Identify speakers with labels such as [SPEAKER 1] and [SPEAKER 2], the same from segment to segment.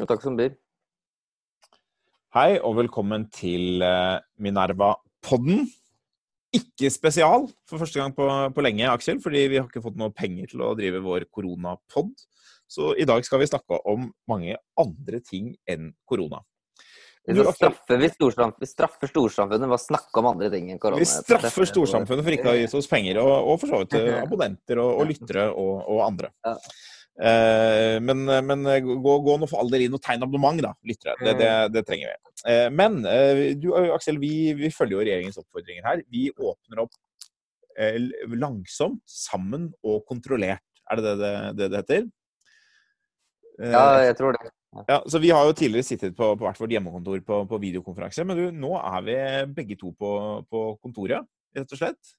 [SPEAKER 1] Jo, takk som byr.
[SPEAKER 2] Hei og velkommen til eh, Minerva-podden. Ikke spesial for første gang på, på, lenge, Aksel, fordi vi har ikke fått noe penger til å drive vår koronapod. Så i dag skal vi snakke om mange andre ting enn korona.
[SPEAKER 1] Vi, straffer, vi, vi straffer storsamfunnet ved å snakke om andre ting enn korona.
[SPEAKER 2] Vi straffer storsamfunnet for ikke å ha gitt oss penger, og, og for så vidt eh, abonnenter og, og lyttere og, og andre. Ja. Eh, men, men gå, gå, nå for all del inn og tegn abonnement, da, lyttere. Det, det, det, trenger vi. Eh, men du Aksel, vi, vi, følger jo regjeringens oppfordringer her. Vi åpner opp langsomt, sammen og kontrollert. Er det det det, det heter?
[SPEAKER 1] Ja, jeg tror det.
[SPEAKER 2] Ja, så Vi har jo tidligere sittet på, på hvert vårt hjemmekontor på, på, videokonferanse. Men du, nå er vi begge to på, på, kontoret, rett og slett.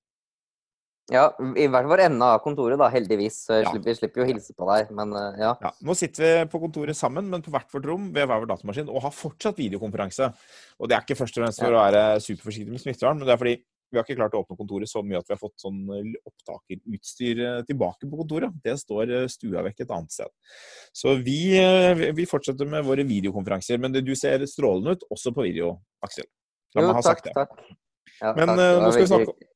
[SPEAKER 1] Ja, i hvert fall ende av kontoret, da, heldigvis. Så ja. slipper, vi slipper jo å hilse på deg, men uh, ja. ja.
[SPEAKER 2] Nå sitter vi på kontoret sammen, men på hvert vårt rom ved hver vår datamaskin, og har fortsatt videokonferanse. Og det er ikke først og fremst for å være superforsiktig med smittevern, men det er fordi vi har ikke klart å åpne kontoret så mye at vi har fått sånn eh, opptakerutstyr eh, tilbake på kontoret. Det står eh, stua vekk et annet sted. Så vi, vi fortsetter med våre videokonferanser. Men du ser strålende ut også på video, Aksel. La meg ha sagt det. Takk. Ja, men takk. Nå, skal vi snakke,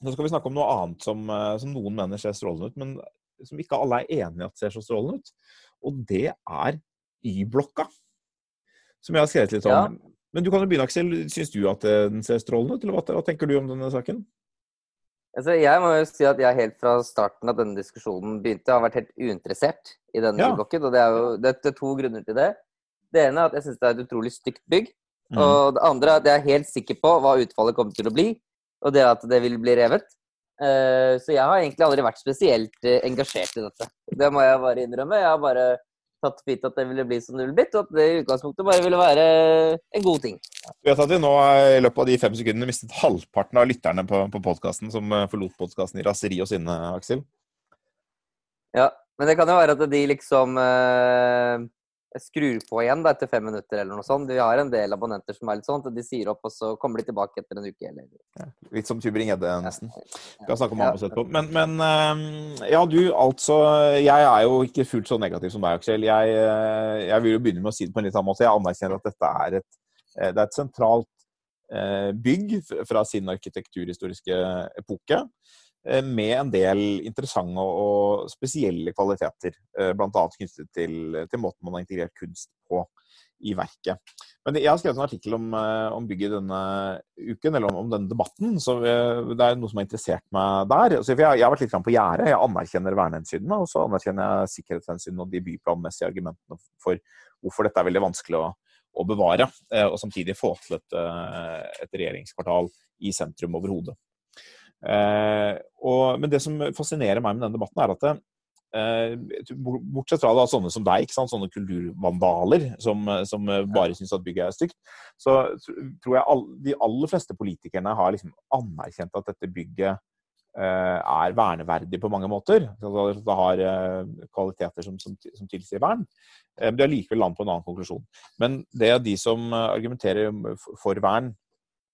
[SPEAKER 2] nå, skal vi snakke, om noe annet som, som noen mener ser strålende ut, men som ikke alle er enig i at ser så strålende ut. Og det er Y-blokka. Som jeg har skrevet litt om. Ja. Men du kan jo begynne, Aksel. Syns du at den ser strålende ut, eller hva, hva tenker du om denne saken?
[SPEAKER 1] Altså, jeg må jo si at jeg helt fra starten av denne diskusjonen begynte, har vært helt uinteressert i denne ja. blokken. Og det er jo det er to grunner til det. Det ene er at jeg syns det er et utrolig stygt bygg. Mm. Og det andre er at jeg er helt sikker på hva utfallet kommer til å bli. Og det at det vil bli revet. Uh, så jeg har egentlig aldri vært spesielt uh, engasjert i dette. Det må jeg bare innrømme. Jeg har bare tatt for gitt at det ville bli som det ville blitt, og at det i utgangspunktet bare ville være en god ting.
[SPEAKER 2] Vi vet at vi nå i løpet av de fem sekundene mistet halvparten av lytterne på, på podkasten som eh, forlot podkasten i raseri og sinne, Aksel.
[SPEAKER 1] Ja, men det kan jo være at de liksom eh, skrur på igjen da, etter fem minutter eller noe sånt. Vi har en del abonnenter som er litt sånn at de sier opp, og så kommer de tilbake etter en uke. Eller...
[SPEAKER 2] Ja, litt som Tybring-Gjedde, nesten. Vi kan snakke om Amos etterpå. Men, men, eh, ja, du, altså Jeg er jo ikke fullt så negativ som deg, Aksel. Jeg, eh, jeg, vil jo begynne med å si det på en litt annen måte. Jeg anerkjenner at dette er et, eh, det er et sentralt bygg fra sin arkitekturhistoriske epoke. Eh, med en del interessante og spesielle kvaliteter, eh, bl.a. knyttet til, til, måten man har integrert kunst på i verket. Men Jeg har skrevet en artikkel om, eh, om bygget denne uken, eller om, om, denne debatten. så Det er noe som har interessert meg der. Altså, jeg, jeg har vært litt på gjerdet. Jeg anerkjenner vernehensynene, og så anerkjenner jeg sikkerhetshensynene og de byplanmessige argumentene for hvorfor dette er veldig vanskelig å, å bevare, og samtidig få til et, et regjeringskvartal i sentrum overhodet. Eh, og, men det som fascinerer meg med denne debatten, er at det, eh, Bortsett fra da, sånne som deg, sånne kulturvandaler som, som bare syns at bygget er stygt, så tror jeg all, de aller fleste politikerne har liksom anerkjent at dette bygget eh, er verneverdig på mange måter. Det har kvaliteter som, som, som tilsier vern. Men de har likevel land på en annen konklusjon. Men det er de som argumenterer for vern, Eh,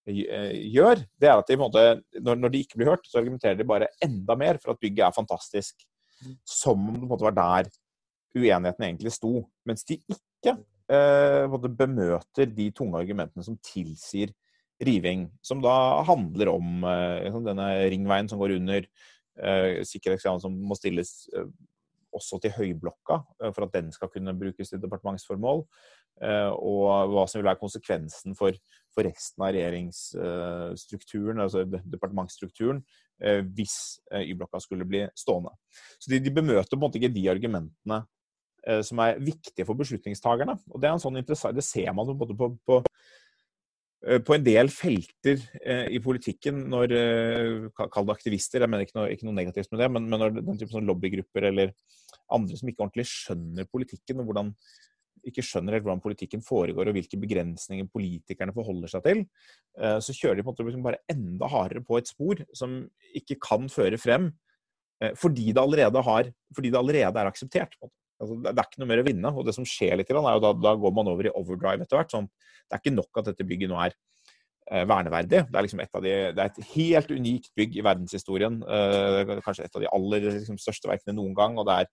[SPEAKER 2] gjør, det er at de, måte, når, når, de ikke blir hørt, så argumenterer de bare enda mer for at bygget er fantastisk. Mm. Som om det måte, var der uenigheten egentlig sto. Mens de ikke eh, måte, bemøter de tunge argumentene som tilsier riving. Som da handler om eh, denne ringveien som går under, eh, sikkerhetskrav som må stilles eh, også til Høyblokka, eh, for at den skal kunne brukes til departementsformål. Og hva som vil være konsekvensen for for resten av regjeringsstrukturen, altså departementsstrukturen, eh, hvis eh, Y-blokka skulle bli stående. Så de, de, bemøter på en måte ikke de argumentene eh, som er viktige for beslutningstagerne. Og Det er en sånn det ser man på, på, på, på en del felter i politikken når Kall det aktivister, jeg mener ikke noe, ikke noe negativt med det, men, men når den type sånn lobbygrupper eller andre som ikke ordentlig skjønner politikken og hvordan ikke skjønner helt hvordan politikken foregår og hvilke begrensninger politikerne forholder seg til, eh, så kjører de på en måte liksom bare enda hardere på et spor som ikke kan føre frem eh, fordi det allerede, har, fordi det allerede er akseptert. Altså, det er ikke noe mer å vinne. og det som skjer litt, er jo da, da går man over i overdrive etter hvert. Sånn, det er ikke nok at dette bygget nå er eh, verneverdig. Det er, liksom et, de, det er et helt unikt bygg i verdenshistorien. kanskje et av de aller liksom, største verkene noen gang. og det er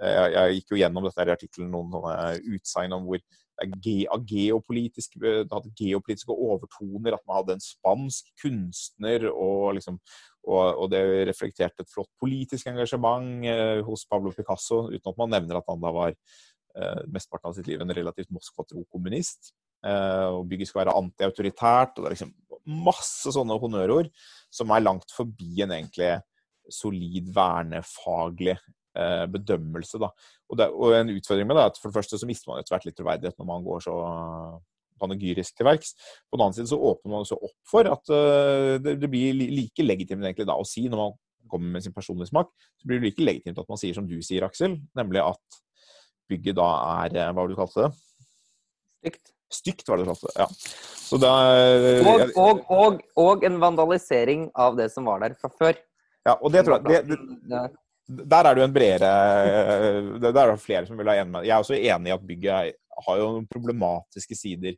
[SPEAKER 2] jeg, jeg, gikk jo gjennom dette i artikkelen noen sånne utsagn om hvor geopolitiske, det hadde geopolitiske overtoner, at man hadde en spansk kunstner, og, liksom, og, og det reflekterte et flott politisk engasjement eh, hos Pablo Picasso, uten at man nevner at han da var eh, mesteparten av sitt liv en relativt Moskva-tro kommunist. Eh, og bygget skal være antiautoritært. og Det er liksom masse sånne honnørord som er langt forbi en egentlig solid vernefaglig eh, bedømmelse. Da. Og, det, og, en utfordring med det er at for det første så mister man etter hvert litt troverdighet når man går så panegyrisk til verks. På den annen side så åpner man også opp for at uh, det, det, blir like legitimt egentlig da å si når man kommer med sin personlige smak, så blir det like legitimt at man sier som du sier, Aksel, nemlig at bygget da er Hva var det du kalte det?
[SPEAKER 1] Stygt.
[SPEAKER 2] Stygt, var det du kalte det. Ja. Så da,
[SPEAKER 1] og, og, og, og, en vandalisering av det som var der fra før.
[SPEAKER 2] Ja, og det tror jeg det, det, Der er det jo en bredere Der er det flere som vil ha enig med Jeg er også enig i at bygget har jo noen problematiske sider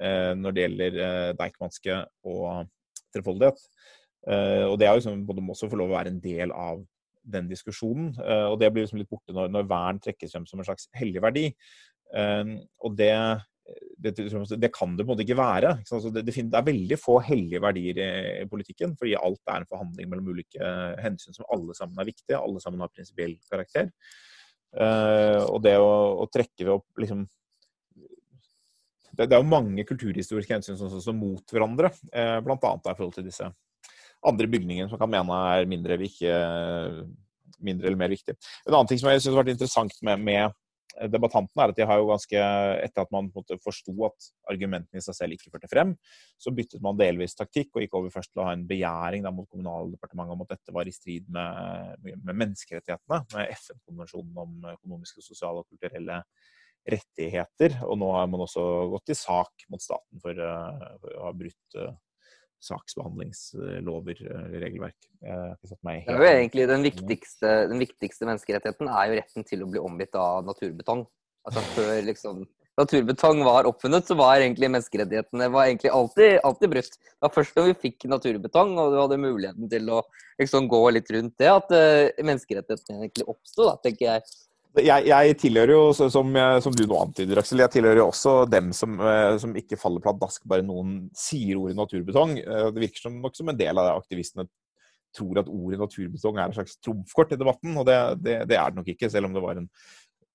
[SPEAKER 2] eh, når det gjelder eh, Deichmanske og trefoldighet. Eh, og det er jo liksom, både må også få lov å være en del av den diskusjonen. Og det blir liksom litt borte når, når, vern trekkes frem som en slags hellig verdi. Og det, det, det, kan det på en måte ikke være. Det, er veldig få hellige verdier i, politikken, fordi alt er en forhandling mellom ulike hensyn som alle sammen er viktige, alle sammen har prinsipiell karakter. Uh, og det å, å trekke det opp liksom det, er jo mange kulturhistoriske hensyn som står mot hverandre, uh, bl.a. i forhold til disse andre bygningene som kan mene er mindre, ikke, mindre eller mer viktig. En annen ting som jeg synes har vært interessant med, med debattantene, er at de har jo ganske Etter at man forsto at argumentene i seg selv ikke førte frem, så byttet man delvis taktikk og gikk over først til å ha en begjæring da, mot Kommunaldepartementet om at dette var i strid med, med menneskerettighetene, med FN-konvensjonen om økonomiske, sosiale og kulturelle rettigheter. Og nå har man også gått i sak mot staten for, uh, for å ha brutt uh, saksbehandlingslover, eller regelverk.
[SPEAKER 1] det er jo egentlig den viktigste, den viktigste, menneskerettigheten er jo retten til å bli omgitt av naturbetong. Altså før liksom naturbetong var oppfunnet, så var egentlig menneskerettighetene var egentlig alltid, alltid brutt. Det var først da vi fikk naturbetong og du hadde muligheten til å liksom gå litt rundt det, at uh, menneskerettighetene egentlig oppsto, tenker jeg.
[SPEAKER 2] Jeg, jeg, tilhører jo, som, som, du nå antyder, Aksel, jeg tilhører jo også dem som, eh, som ikke faller pladask bare noen sier ordet naturbetong. Eh, det virker som, nok som en del av aktivistene tror at ordet naturbetong er en slags trumfkort i debatten, og det, det, det er det nok ikke, selv om det var en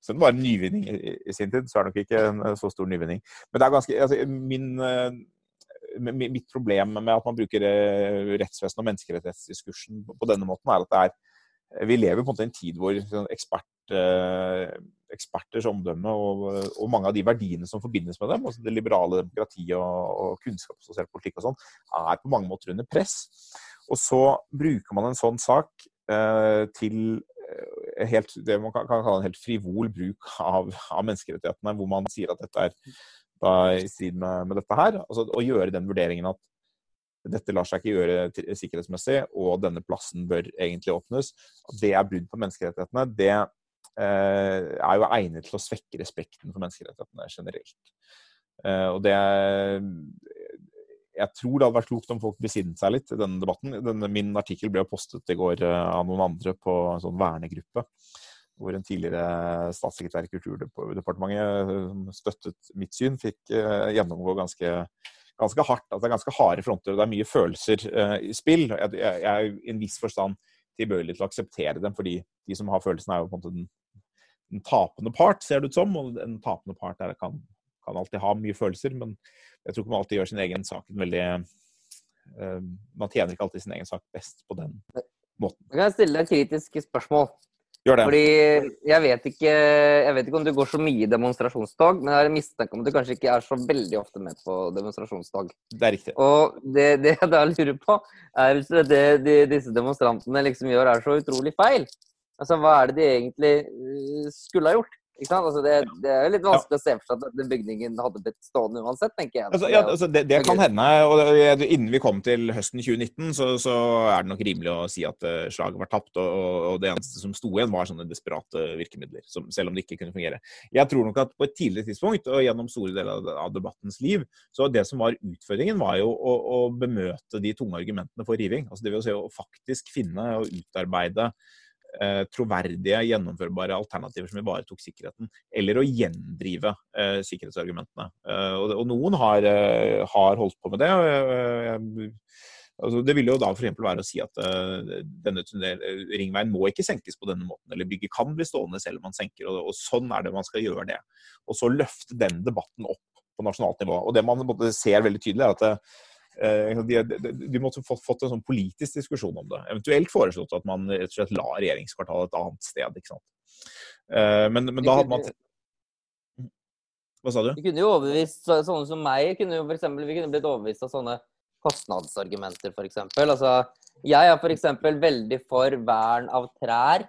[SPEAKER 2] det var en nyvinning i, sin tid, så er det nok ikke en så stor nyvinning. Men det er ganske, altså, min, mitt problem med at man bruker eh, rettsvesenet og menneskerettighetsdiskursen på denne måten, er at det er vi lever på en måte i en tid hvor sånn ekspert, eh, eksperters omdømme og, og, mange av de verdiene som forbindes med dem, altså det liberale demokratiet og, og kunnskapsbasert politikk og sånn, er på mange måter under press. Og så bruker man en sånn sak eh, til eh, helt, det man kan, kan, kalle en helt frivol bruk av, av, menneskerettighetene, hvor man sier at dette er da, i strid med, med dette her. Altså, å gjøre den vurderingen at dette lar seg ikke gjøre sikkerhetsmessig, og denne plassen bør egentlig åpnes. Det er brudd på menneskerettighetene. Det eh, er jo egnet til å svekke respekten for menneskerettighetene generelt. Eh, og det Jeg tror det hadde vært klokt om folk besinnet seg litt i denne debatten. Denne, min artikkel ble postet i går eh, av noen andre på en sånn vernegruppe hvor en tidligere statssekretær i Kulturdepartementet som støttet mitt syn, fikk gjennomgå ganske ganske hardt. Altså det er ganske harde fronter, og det er mye følelser uh, i spill. Jeg, jeg, jeg er i en viss forstand tilbøyelig til å akseptere dem, fordi de som har følelsene, er jo på en måte den, den tapende part, ser det ut som. Og en tapende part er, kan, kan, alltid ha mye følelser, men jeg tror ikke man alltid gjør sin egen sak veldig uh, Man tjener ikke alltid sin egen sak best på den måten.
[SPEAKER 1] Jeg kan stille deg et kritisk spørsmål.
[SPEAKER 2] Gjør det.
[SPEAKER 1] Fordi jeg vet, ikke, jeg vet ikke om du går så mye i demonstrasjonstog, men jeg har en mistanke om at du kanskje ikke er så veldig ofte med på demonstrasjonstog.
[SPEAKER 2] Det er riktig.
[SPEAKER 1] Og det, det jeg da lurer på, er hvis det de, disse demonstrantene liksom gjør, er så utrolig feil. Altså, hva er det de egentlig eh, skulle ha gjort? Altså det, det, er jo litt vanskelig ja. å se for seg at den bygningen hadde blitt stående uansett, tenker jeg.
[SPEAKER 2] Altså, ja, altså det, det, kan hende. og Innen vi kom til høsten 2019, så, så er det nok rimelig å si at uh, slaget var tapt. Og, og, det eneste som sto igjen, var sånne desperate virkemidler. Som, selv om det ikke kunne fungere. Jeg tror nok at på et tidligere tidspunkt, og gjennom store deler av, av debattens liv, så det som var utfordringen, var jo å, å bemøte de tunge argumentene for riving. Altså det vil si å faktisk finne og utarbeide eh, troverdige, gjennomførbare alternativer som ivaretok sikkerheten, eller å gjendrive eh, sikkerhetsargumentene. Eh, og, og, noen har, eh, har, holdt på med det. Eh, altså, det vil jo da f.eks. være å si at denne tunnel, ringveien må ikke senkes på denne måten, eller bygget kan bli stående selv om man senker. Og, og sånn er det man skal gjøre det. Og så løfte den debatten opp på nasjonalt nivå. Og det man ser veldig tydelig, er at Eh, de, de, de måtte fått, fått en sånn politisk diskusjon om det. Eventuelt foreslått at man rett og slett la regjeringskvartalet et annet sted. ikke sant? Eh, men, men da hadde man Hva sa du?
[SPEAKER 1] Vi kunne jo overbevist sånne som meg. Kunne jo for eksempel, vi kunne blitt overbevist av sånne kostnadsargumenter, f.eks. Altså, jeg er f.eks. veldig for vern av trær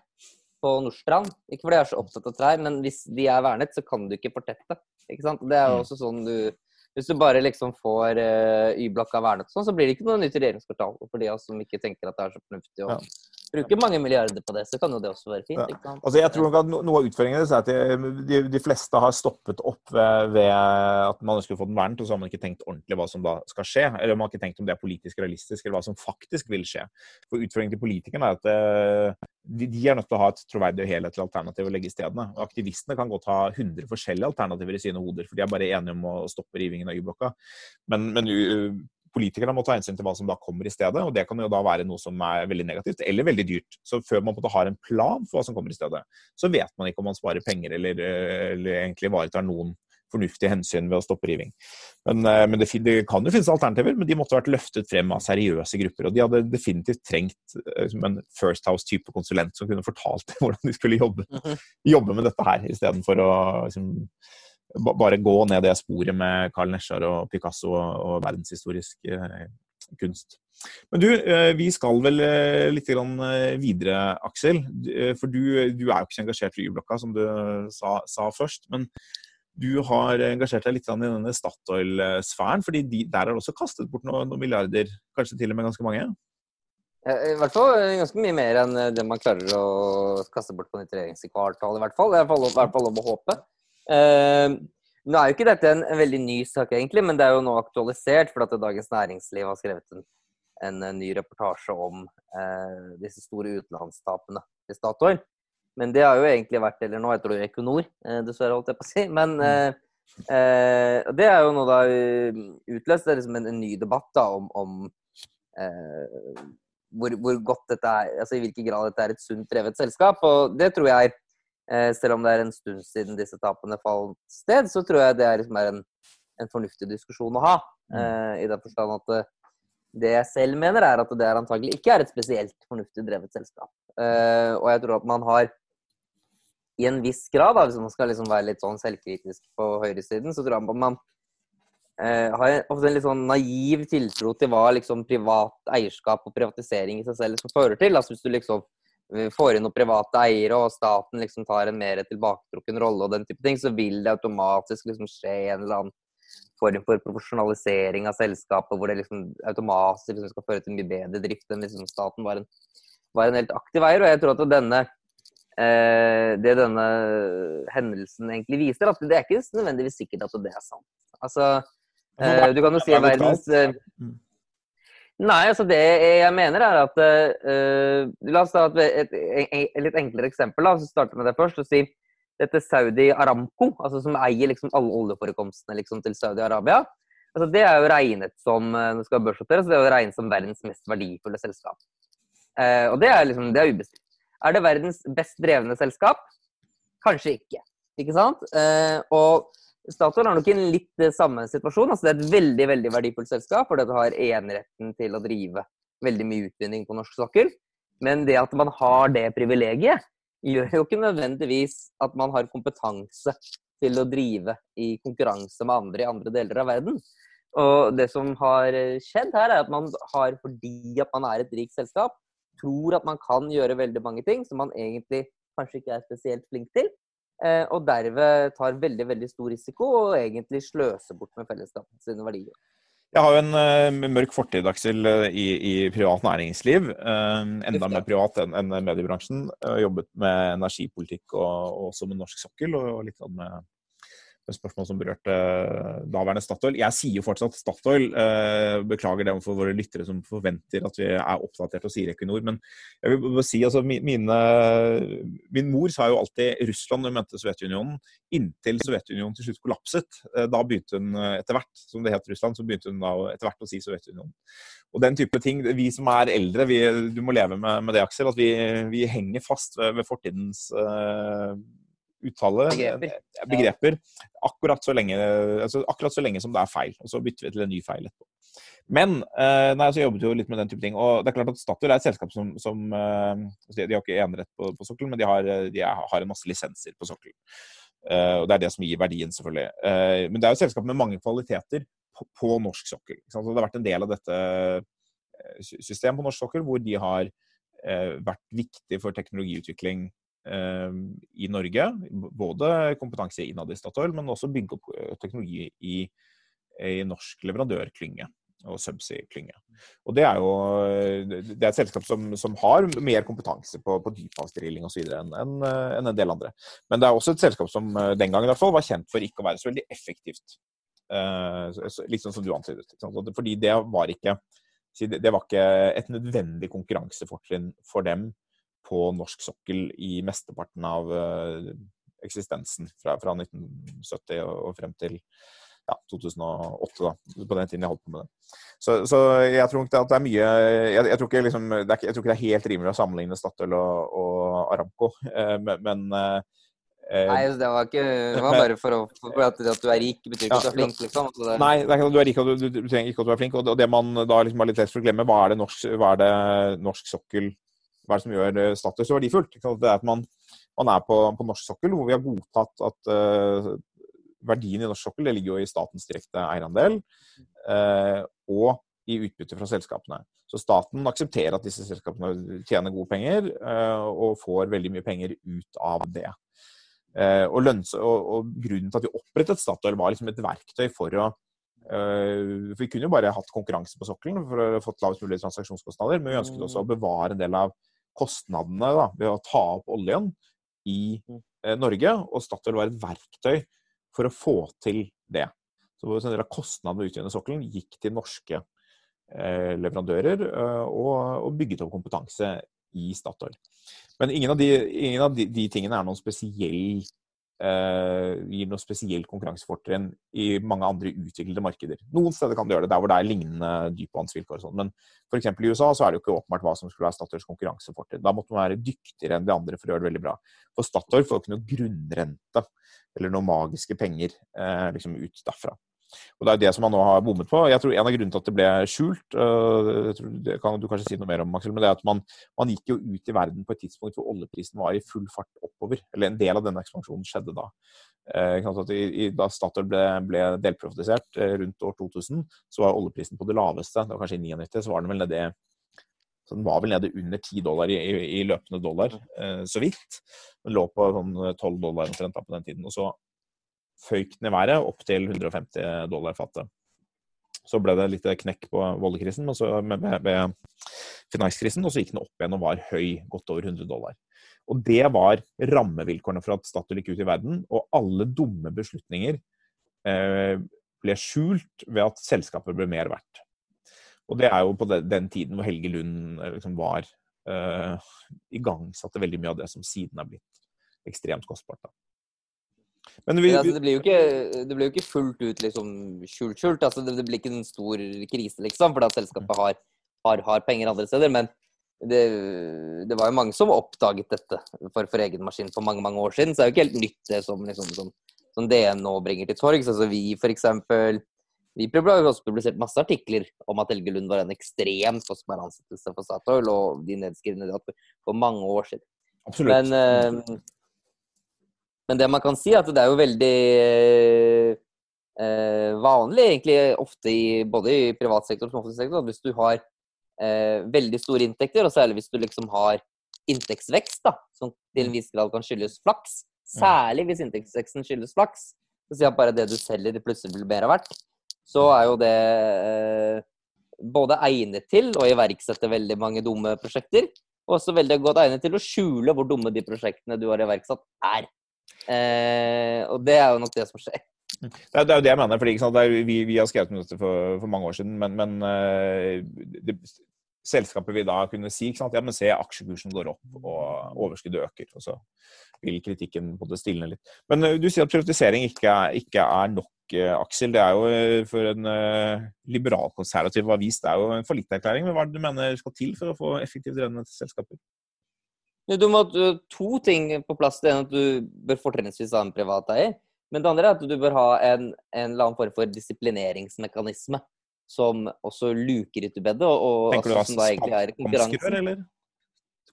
[SPEAKER 1] på Nordstrand. Ikke fordi jeg er så opptatt av trær, men hvis de er vernet, så kan du ikke fortette. Ikke sant? Det er jo mm. også sånn du hvis du bare liksom får uh, Y-blokka vernet sånn, så blir det ikke noe nytt regjeringskvartal. For de av oss som ikke tenker at det er så fornuftig å ja. Bruke mange milliarder på det, så kan jo det også være fint. Ja.
[SPEAKER 2] Altså, jeg tror nok at Noe av utfordringen er at de, de, fleste har stoppet opp ved, ved at man ønsker å få den vernet, og så har man ikke tenkt ordentlig hva som da skal skje. Eller man har ikke tenkt om det er politisk realistisk, eller hva som faktisk vil skje. For utfordringen til politikerne er at uh, de, de, er nødt til å ha et troverdig og helhetlig alternativ å legge i stedene. Og aktivistene kan godt ha 100 forskjellige alternativer i sine hoder, for de er bare enige om å stoppe rivingen av Y-blokka. Men, men politikerne må ta hensyn til hva som da kommer i stedet, og det kan jo da være noe som er veldig negativt eller veldig dyrt. Så før man har en plan for hva som kommer i stedet, så vet man ikke om man sparer penger eller, eller egentlig ivaretar noen fornuftige hensyn ved å stoppe riving. Men, eh, men det, det, kan jo finnes alternativer, men de måtte vært løftet frem av seriøse grupper. Og de hadde definitivt trengt eh, en First House-type konsulent som kunne fortalt hvordan de skulle jobbe, mhm. jobbe med dette her, istedenfor å liksom, bare gå ned det sporet med Carl Nesjar og Picasso og, og verdenshistorisk eh, kunst. Men du, eh, vi skal vel litt videre, Aksel. For du, du er jo ikke så engasjert i Y-blokka, som du sa, sa først. Men du har engasjert deg litt i denne Statoil-sfæren, fordi de, der er det også kastet bort noen, noen, milliarder, kanskje til og med ganske mange?
[SPEAKER 1] I hvert fall ganske mye mer enn det man klarer å kaste bort på nytt regjeringskvartal. I hvert fall. Det er i hvert fall lov å håpe. Eh, nå er jo ikke dette en, en, veldig ny sak, egentlig, men det er jo nå aktualisert for at Dagens Næringsliv har skrevet en, en, en ny reportasje om eh, disse store utenlandstapene til Statoil. Men det har jo egentlig vært Eller nå heter det Equinor, eh, dessverre, holdt jeg på å si. Men mm. eh, eh, det er jo nå da eh, utløst det er liksom en, ny debatt da om, om eh, hvor, hvor, godt dette er Altså i hvilken grad dette er et sunt drevet selskap. Og det tror jeg, selv om det er en stund siden disse tapene falt sted, så tror jeg det er, liksom er en, en, fornuftig diskusjon å ha. Mm. I den forstand at det jeg selv mener, er at det er antagelig ikke er et spesielt fornuftig drevet selskap. og jeg tror at man har i en viss grad, da, hvis man skal liksom være litt sånn selvkritisk på høyresiden, så tror jeg man eh, har ofte en litt sånn naiv tiltro til hva liksom privat eierskap og privatisering i seg selv liksom fører til. Altså hvis du liksom eh, får inn noen private eiere, og staten liksom tar en mer tilbaketrukken rolle, og den type ting, så vil det automatisk liksom skje en eller annen form for profesjonalisering av selskapet, hvor det liksom automatisk liksom skal føre til mye bedre drift enn liksom staten var en, var en helt aktiv eier. Og jeg tror at denne Eh, det denne hendelsen egentlig viser, at det er ikke nødvendigvis sikkert at det er sant. Altså, eh, du kan jo si verdens eh. Nei, altså det jeg mener er at uh, La oss ta et, et, et, litt enklere eksempel. da, så starte med det først. og si Dette Saudi Aramco, altså som eier liksom alle oljeforekomstene liksom, til Saudi-Arabia. altså Det er jo regnet som nå skal børsnoteres, det er jo regnet som verdens mest verdifulle selskap. Uh, og det er liksom, det er ubestridt. Er det verdens best drevne selskap? Kanskje ikke. Ikke sant? Uh, og Statoil har nok en litt samme situasjon. altså Det er et veldig veldig verdifullt selskap, fordi det har eneretten til å drive veldig mye utvinning på norsk sokkel. Men det at man har det privilegiet, gjør jo ikke nødvendigvis at man har kompetanse til å drive i konkurranse med andre i andre deler av verden. Og det som har skjedd her, er at man har, fordi at man er et rikt selskap, tror at man kan gjøre veldig mange ting som man egentlig kanskje ikke er spesielt flink til. Eh, og derved tar veldig veldig stor risiko og egentlig sløser bort med fellesskapet sine verdier.
[SPEAKER 2] Jeg har jo en uh, mørk fortid Aksel, i, i, privat næringsliv. Uh, enda mer privat enn en mediebransjen. Uh, jobbet med energipolitikk og, og også med norsk sokkel, og, og litt sånn med, spørsmål som berørte daværende Statoil. Jeg sier jo fortsatt Statoil. Eh, beklager det for våre lyttere som forventer at vi er oppdatert og sier Equinor. Men jeg vil bare si, altså, mine, min mor sa jo alltid Russland når hun mente Sovjetunionen, inntil Sovjetunionen til slutt kollapset. Eh, da begynte hun etter hvert, som det het Russland, så begynte hun da etter hvert å si Sovjetunionen. Og den type ting, Vi som er eldre, vi, du må leve med, med det, Aksel, at vi, vi henger fast ved, ved fortidens uh, uttale begreper. begreper akkurat, så lenge, altså akkurat, så lenge, som det er feil. Og så bytter vi til en ny feil etterpå. Men eh, nei, så jobbet jo litt med den type ting. Og det er klart at Statoil er et selskap som, som eh, De har ikke enerett på, på sokkelen, men de har, de har, en masse lisenser på sokkelen. Og Det er det som gir verdien, selvfølgelig. Men det er jo et selskap med mange kvaliteter på, på norsk sokkel. Så det har vært en del av dette systemet på norsk sokkel hvor de har vært viktig for teknologiutvikling Eh, i Norge. Både kompetanse innad i Statoil, men også bygge opp eh, teknologi i, i norsk leverandørklynge og subsea-klynge. Og Det er jo det er et selskap som, som har mer kompetanse på, på dyphavsdrilling osv. enn en, en, del andre. Men det er også et selskap som eh, den gangen i hvert fall var kjent for ikke å være så veldig effektivt. Uh, sånn som du antydet. Fordi det var ikke det var ikke et nødvendig konkurransefortrinn for dem på norsk sokkel i mesteparten av uh, eksistensen fra, fra, 1970 og, frem til ja, 2008, da, på den tiden jeg holdt på med det. Så, så jeg tror ikke det er mye Jeg, jeg, tror liksom, det er, jeg tror ikke det er helt rimelig å sammenligne Statoil og, og Aramco, eh, men, men eh,
[SPEAKER 1] Nei, det var ikke Det var bare for, å, for at, at, du er rik, betyr ikke at du er flink, liksom.
[SPEAKER 2] Det... Nei, det er du er rik og du, du, trenger ikke at du er flink. Og det man da liksom har litt lett for å glemme, hva er det norsk, er det norsk sokkel hva er det som gjør status Statoil så verdifullt? Det er at man, man er på, på, norsk sokkel, hvor vi har godtatt at uh, verdien i norsk sokkel det ligger jo i statens direkte eierandel uh, og i utbytte fra selskapene. Så staten aksepterer at disse selskapene tjener gode penger uh, og får veldig mye penger ut av det. Og, lønns, og, og, Grunnen til at vi opprettet Statoil, var liksom et verktøy for å for Vi kunne jo bare hatt konkurranse på sokkelen for å fått lavest mulig transaksjonskostnader, men vi ønsket også å bevare en del av kostnadene da, ved å ta opp oljen i mm. eh, Norge. Og Statoil var et verktøy for å få til det. Så en del av kostnadene ved å utvinne sokkelen gikk til norske eh, leverandører eh, og, og, bygget opp kompetanse i Statoil. Men ingen av de, ingen av de, de tingene er noen spesiell Uh, gir noe spesielt konkurransefortrinn i mange andre utviklede markeder. Noen steder kan det gjøre det, der hvor det er lignende dypvannsvilkår og sånn. Men f.eks. i USA så er det jo ikke åpenbart hva som skulle være Statoils konkurransefortrinn. Da måtte man være dyktigere enn de andre for å gjøre det veldig bra. For Statoil får jo ikke noe grunnrente eller noen magiske penger eh, liksom ut derfra. Og Det er det som man nå har bommet på. Jeg tror En av grunnene til at det ble skjult, øh, det kan du kanskje si noe mer om, Axel, men det er at man, man, gikk jo ut i verden på et tidspunkt hvor oljeprisen var i full fart oppover. Eller en del av denne ekspansjonen skjedde da. Eh, da Statoil ble, ble delprivatisert eh, rundt år 2000, så var oljeprisen på det laveste. Det var kanskje i 99, så var den vel nede så den var vel nede under 10 dollar i, i, i løpende dollar, eh, så vidt. Den lå på sånn 12 dollar omtrent på den tiden. Og så føyk den i været opp til 150 dollar fatet. Så ble det litt knekk på oljekrisen med, med, med finanskrisen, og så gikk den opp igjen og var høy, godt over 100 dollar. Og det var rammevilkårene for at Statoil gikk ut i verden, og alle dumme beslutninger eh, ble skjult ved at selskapet ble mer verdt. Og det er jo på den tiden hvor Helge Lund eh, liksom var eh, igangsatte veldig mye av det som siden er blitt ekstremt kostbart. da.
[SPEAKER 1] Men vi, altså, det, blir jo ikke, det blir jo ikke fullt ut liksom skjult-skjult. Altså, det, det, blir ikke en stor krise, liksom, fordi at selskapet har, har, har, penger andre steder. Men det, det, var jo mange som oppdaget dette for, for, egen maskin for mange mange år siden. Så det er jo ikke helt nytt, det som, liksom, som, som DN nå bringer til torgs. Altså, vi for eksempel, vi har også publisert masse artikler om at Helge Lund var en ekstremt kostbar ansettelse for Statoil, og de nedskrivne for mange år siden.
[SPEAKER 2] Absolutt.
[SPEAKER 1] Men, uh, men det man kan si, er at det er jo veldig eh, vanlig, egentlig ofte i både i privat sektor og offentlig sektor, at hvis du har eh, veldig store inntekter, og særlig hvis du liksom har inntektsvekst, da, som til en mm. viss grad kan skyldes flaks, særlig hvis inntektsveksten skyldes flaks, så sier at bare det du selger, det plutselig blir mer verdt, så er jo det eh, både egnet til å iverksette veldig mange dumme prosjekter, og også veldig godt egnet til å skjule hvor dumme de prosjektene du har iverksatt, er. Eh, og det er jo nok det som skjer.
[SPEAKER 2] Det er, det er jo det jeg mener. fordi er, vi, vi, har skrevet om dette for, for, mange år siden, men, men uh, det, selskapet vil da kunne si ikke sant? ja, men se aksjekursen går opp og overskuddet øker. og så vil kritikken på det stilne litt. Men uh, du sier at privatisering ikke er, ikke er nok, uh, Aksel. Det er jo for en liberalkonservativ avis det er jo en fallitterklæring. Men hva er det du mener skal til for å få effektivt drevne selskaper?
[SPEAKER 1] Du må ha to ting på plass. Det ene at du bør fortrinnsvis ha en privat eier. Men det andre er at du bør ha en, en eller annen form for disiplineringsmekanisme som også luker ut i bedet. Og,
[SPEAKER 2] tenker
[SPEAKER 1] altså,
[SPEAKER 2] du da egentlig er konkurranse? eller?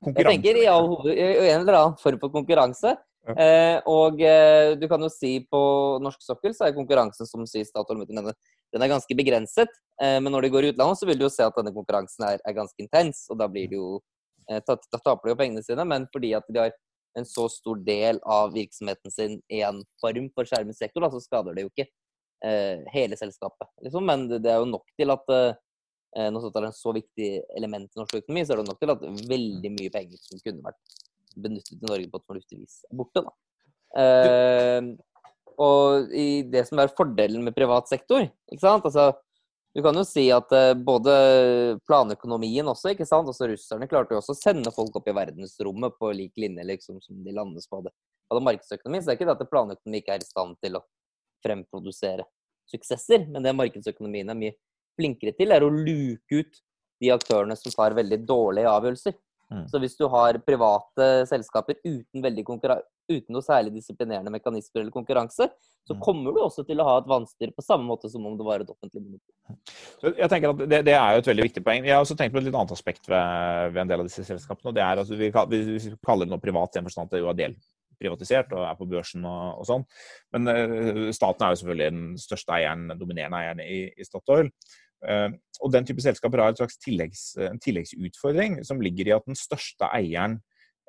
[SPEAKER 1] Jeg tenker i, all, i, en eller annen form for konkurranse. Ja. Eh, og eh, du kan jo si på norsk sokkel så er konkurransen som sier Statoil den, den er ganske begrenset. Eh, men når de går i utlandet, så vil du jo se at denne konkurransen er, er ganske intens. Og da blir det jo Eh, da taper de jo pengene sine, men fordi at de har en så stor del av virksomheten sin i en form for skjermet sektor, da, så skader det jo ikke eh, hele selskapet. Liksom. Men det, det, er jo nok til at eh, når det er en så viktig element i norsk økonomi, så er det nok til at veldig mye penger som kunne vært benyttet i Norge på et fornuftig vis, er borte. da. Eh, og i det som er fordelen med privat sektor ikke sant? Altså, du kan jo si at uh, både planøkonomien også, ikke sant. Også russerne klarte jo også å sende folk opp i verdensrommet på lik linje liksom, som de landes på. Det. Hadde markedsøkonomi, så det er ikke det at planøkonomi ikke er i stand til å fremprodusere suksesser. Men det markedsøkonomien er mye flinkere til, er å luke ut de aktørene som tar veldig dårlige avgjørelser. Mm. Så hvis du har private selskaper uten, uten noe særlig disiplinerende mekanismer eller konkurranse, så mm. kommer du også til å ha et vanstyre på samme måte som om det var et offentlig monopol.
[SPEAKER 2] Jeg tenker at det, det, er jo et veldig viktig poeng. Jeg har også tenkt på et litt annet aspekt ved, ved en del av disse selskapene. og det er at Vi, vi kaller det noe privat i en forstand det er delprivatisert og er på børsen og, og sånn. Men uh, staten er jo selvfølgelig den største eieren, dominerende eieren i, i Statoil. Uh, og Den type selskaper har et slags tilleggs, en tilleggsutfordring som ligger i at den største eieren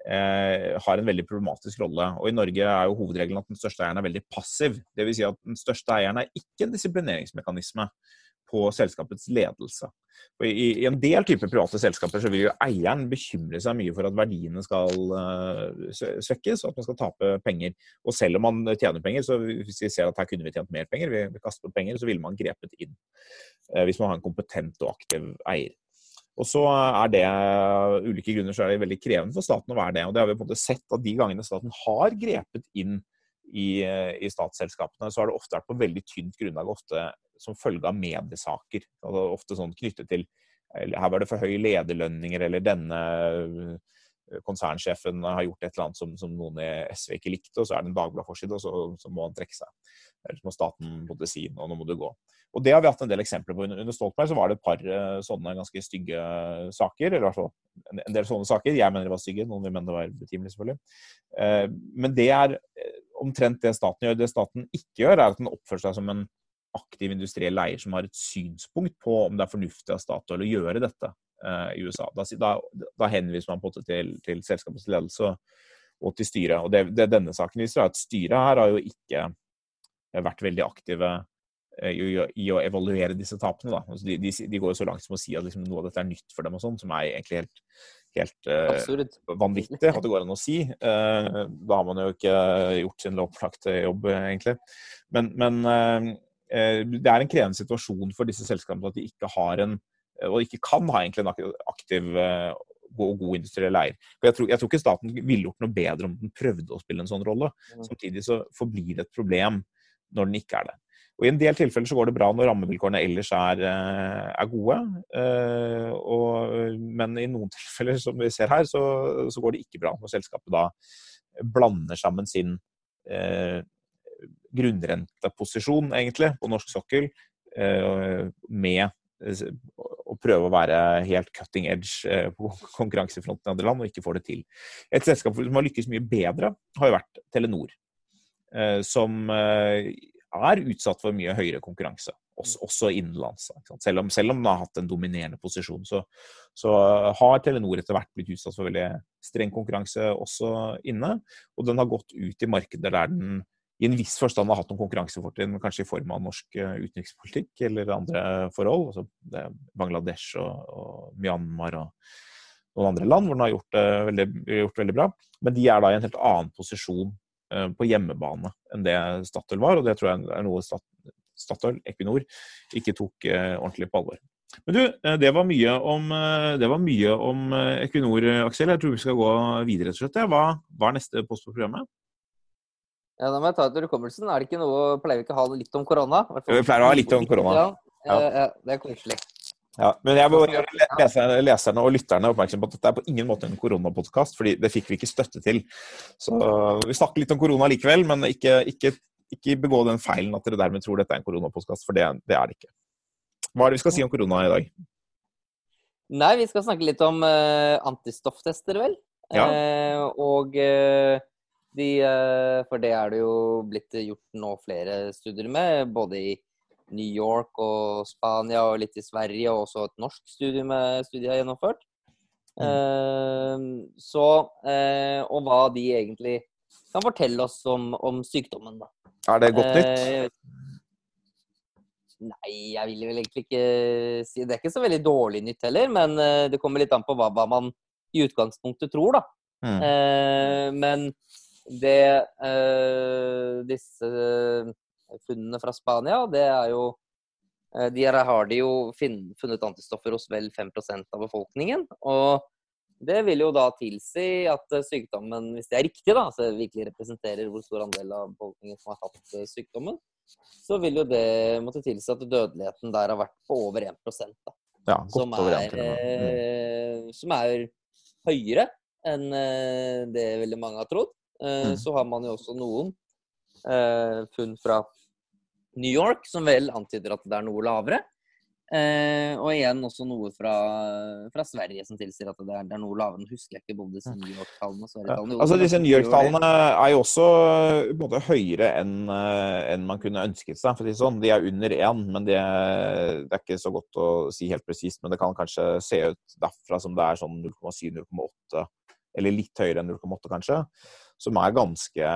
[SPEAKER 2] har en veldig problematisk rolle. Og I Norge er jo hovedregelen at den største eieren er veldig passiv. Dvs. Si at den største eieren er ikke en disiplineringsmekanisme på selskapets ledelse. I, I, en del typer private selskaper så vil jo eieren bekymre seg mye for at verdiene skal uh, svekkes, og at man skal tape penger. Og selv om man tjener penger, så hvis vi ser at her kunne vi tjent mer penger, vi, på penger, så ville man grepet inn. Uh, hvis man har en kompetent og aktiv eier. Og så er det ulike grunner så er det veldig krevende for staten å være det. Og det har vi på en måte sett at de gangene staten har grepet inn i, i statsselskapene, så har det ofte vært på veldig tynt grunnlag, ofte som følge av mediesaker. Altså ofte sånn knyttet til her var det for høye lederlønninger, eller denne konsernsjefen har gjort et eller annet som, som noen i SV ikke likte, og så er det en Dagbladet-forside, og så, så, må han trekke seg. Ellers må staten måtte si nå, nå må du gå. Og Det har vi hatt en del eksempler på. Under Stoltenberg så var det et par uh, sånne ganske stygge saker. eller i hvert fall en, del sånne saker. Jeg mener de var stygge, noen vil mene det var betimelig, selvfølgelig. Uh, men det er eh, omtrent det staten gjør. Det staten ikke gjør, er at den oppfører seg som en aktiv industriell eier som har et synspunkt på om det er fornuftig av Statoil å gjøre dette i USA. Da, da, da, henviser man på det til, til selskapets ledelse og til styret. Og det, det denne saken viser, er at styret her har jo ikke vært veldig aktive Eh, i, i, å evaluere disse tapene. Altså de, de, de, går jo så langt som å si at liksom noe av dette er nytt for dem, og sånn, som er egentlig helt, helt uh, vanvittig at det går an å si. Uh, da har man jo ikke gjort sin lovpålagte jobb, egentlig. Men, men uh, det er en krevende situasjon for disse selskapene at de ikke har en, og ikke kan ha egentlig en aktiv og god industriell eier. Jeg tror, jeg tror, ikke staten ville gjort noe bedre om den prøvde å spille en sånn rolle. Mm. Samtidig så forblir det et problem når den ikke er det. Og I en del tilfeller så går det bra når rammevilkårene ellers er, eh, er gode. Eh, og, men i noen tilfeller, som vi ser her, så, så, går det ikke bra. Når selskapet da blander sammen sin eh, grunnrenteposisjon, egentlig, på norsk sokkel eh, med eh, å prøve å være helt cutting edge på konkurransefronten i andre land, og ikke får det til. Et selskap som har lykkes mye bedre, har jo vært Telenor. Som er utsatt for mye høyere konkurranse, også, mm. også innenlands. Selv om, selv om den har hatt en dominerende posisjon, så, så, har Telenor etter hvert blitt utsatt for veldig streng konkurranse også inne. Og den har gått ut i markeder der den i en viss forstand har hatt noen konkurransefortrinn, kanskje i form av norsk eh, utenrikspolitikk eller andre forhold. Altså Bangladesh og, og, Myanmar og noen andre land hvor den har gjort det veldig, gjort veldig bra. Men de er da i en helt annen posisjon på hjemmebane enn det Statoil var, og det tror jeg er noe Statoil, Equinor, ikke tok ordentlig på alvor. Men du, det var mye om, var mye om Equinor, Aksel. Jeg tror vi skal gå videre, rett og slett. Hva, hva er neste post på programmet?
[SPEAKER 1] Ja, Da må jeg ta etter hukommelsen. Er det ikke noe, Pleier vi ikke å ha litt om korona?
[SPEAKER 2] Vi pleier å ha litt om korona.
[SPEAKER 1] Ja, ja. ja det er koselig.
[SPEAKER 2] Ja, men jeg må gjøre leserne og lytterne oppmerksom på at dette er på ingen måte en koronapodkast, fordi det fikk vi ikke støtte til. Så vi snakker litt om korona likevel, men ikke, ikke, ikke begå den feilen at dere dermed tror dette er en koronapodkast, for det, det, er det ikke. Hva er det vi skal si om korona i dag?
[SPEAKER 1] Nei, vi skal snakke litt om uh, antistofftester, vel. Ja. Uh, og uh, de, For det er det jo blitt gjort nå flere studier med, både i New York og Spania og litt i Sverige, og også et norsk studie har gjennomført. Mm. Uh, så uh, Og hva de egentlig kan fortelle oss om, om sykdommen, da.
[SPEAKER 2] Er det godt nytt? Uh,
[SPEAKER 1] nei, jeg vil vel egentlig ikke si Det er ikke så veldig dårlig nytt heller, men eh, det kommer litt an på hva, hva man i utgangspunktet tror, da. Mm. men det disse funnene fra Spania, det er jo eh, de her har de jo funnet antistoffer hos vel 5% av befolkningen. Og det vil jo da tilsi at eh, sykdommen, hvis det er riktig, da, så virkelig representerer hvor stor andel av befolkningen som har hatt eh, sykdommen, så vil jo det måtte tilsi at dødeligheten der har vært på over 1 da.
[SPEAKER 2] Ja,
[SPEAKER 1] som, er, mm. som er høyere enn det veldig mange har trodd. Mm. Så har man jo også noen funn fra New York, som vel antyder at det er noe lavere. Eh, og igjen også noe fra, fra, Sverige som tilsier at det er, det er noe lavere. Nå husker jeg ikke både disse New York-tallene og Sverige-tallene.
[SPEAKER 2] Ja. Altså Disse New York-tallene er jo også måte, høyere enn eh, en man kunne ønsket seg. for sånn. De er under én, men det, det, er ikke så godt å si helt presist. Men det kan kanskje se ut derfra som det er sånn 0,7-0,8, eller litt høyere enn 0,8 kanskje, som er ganske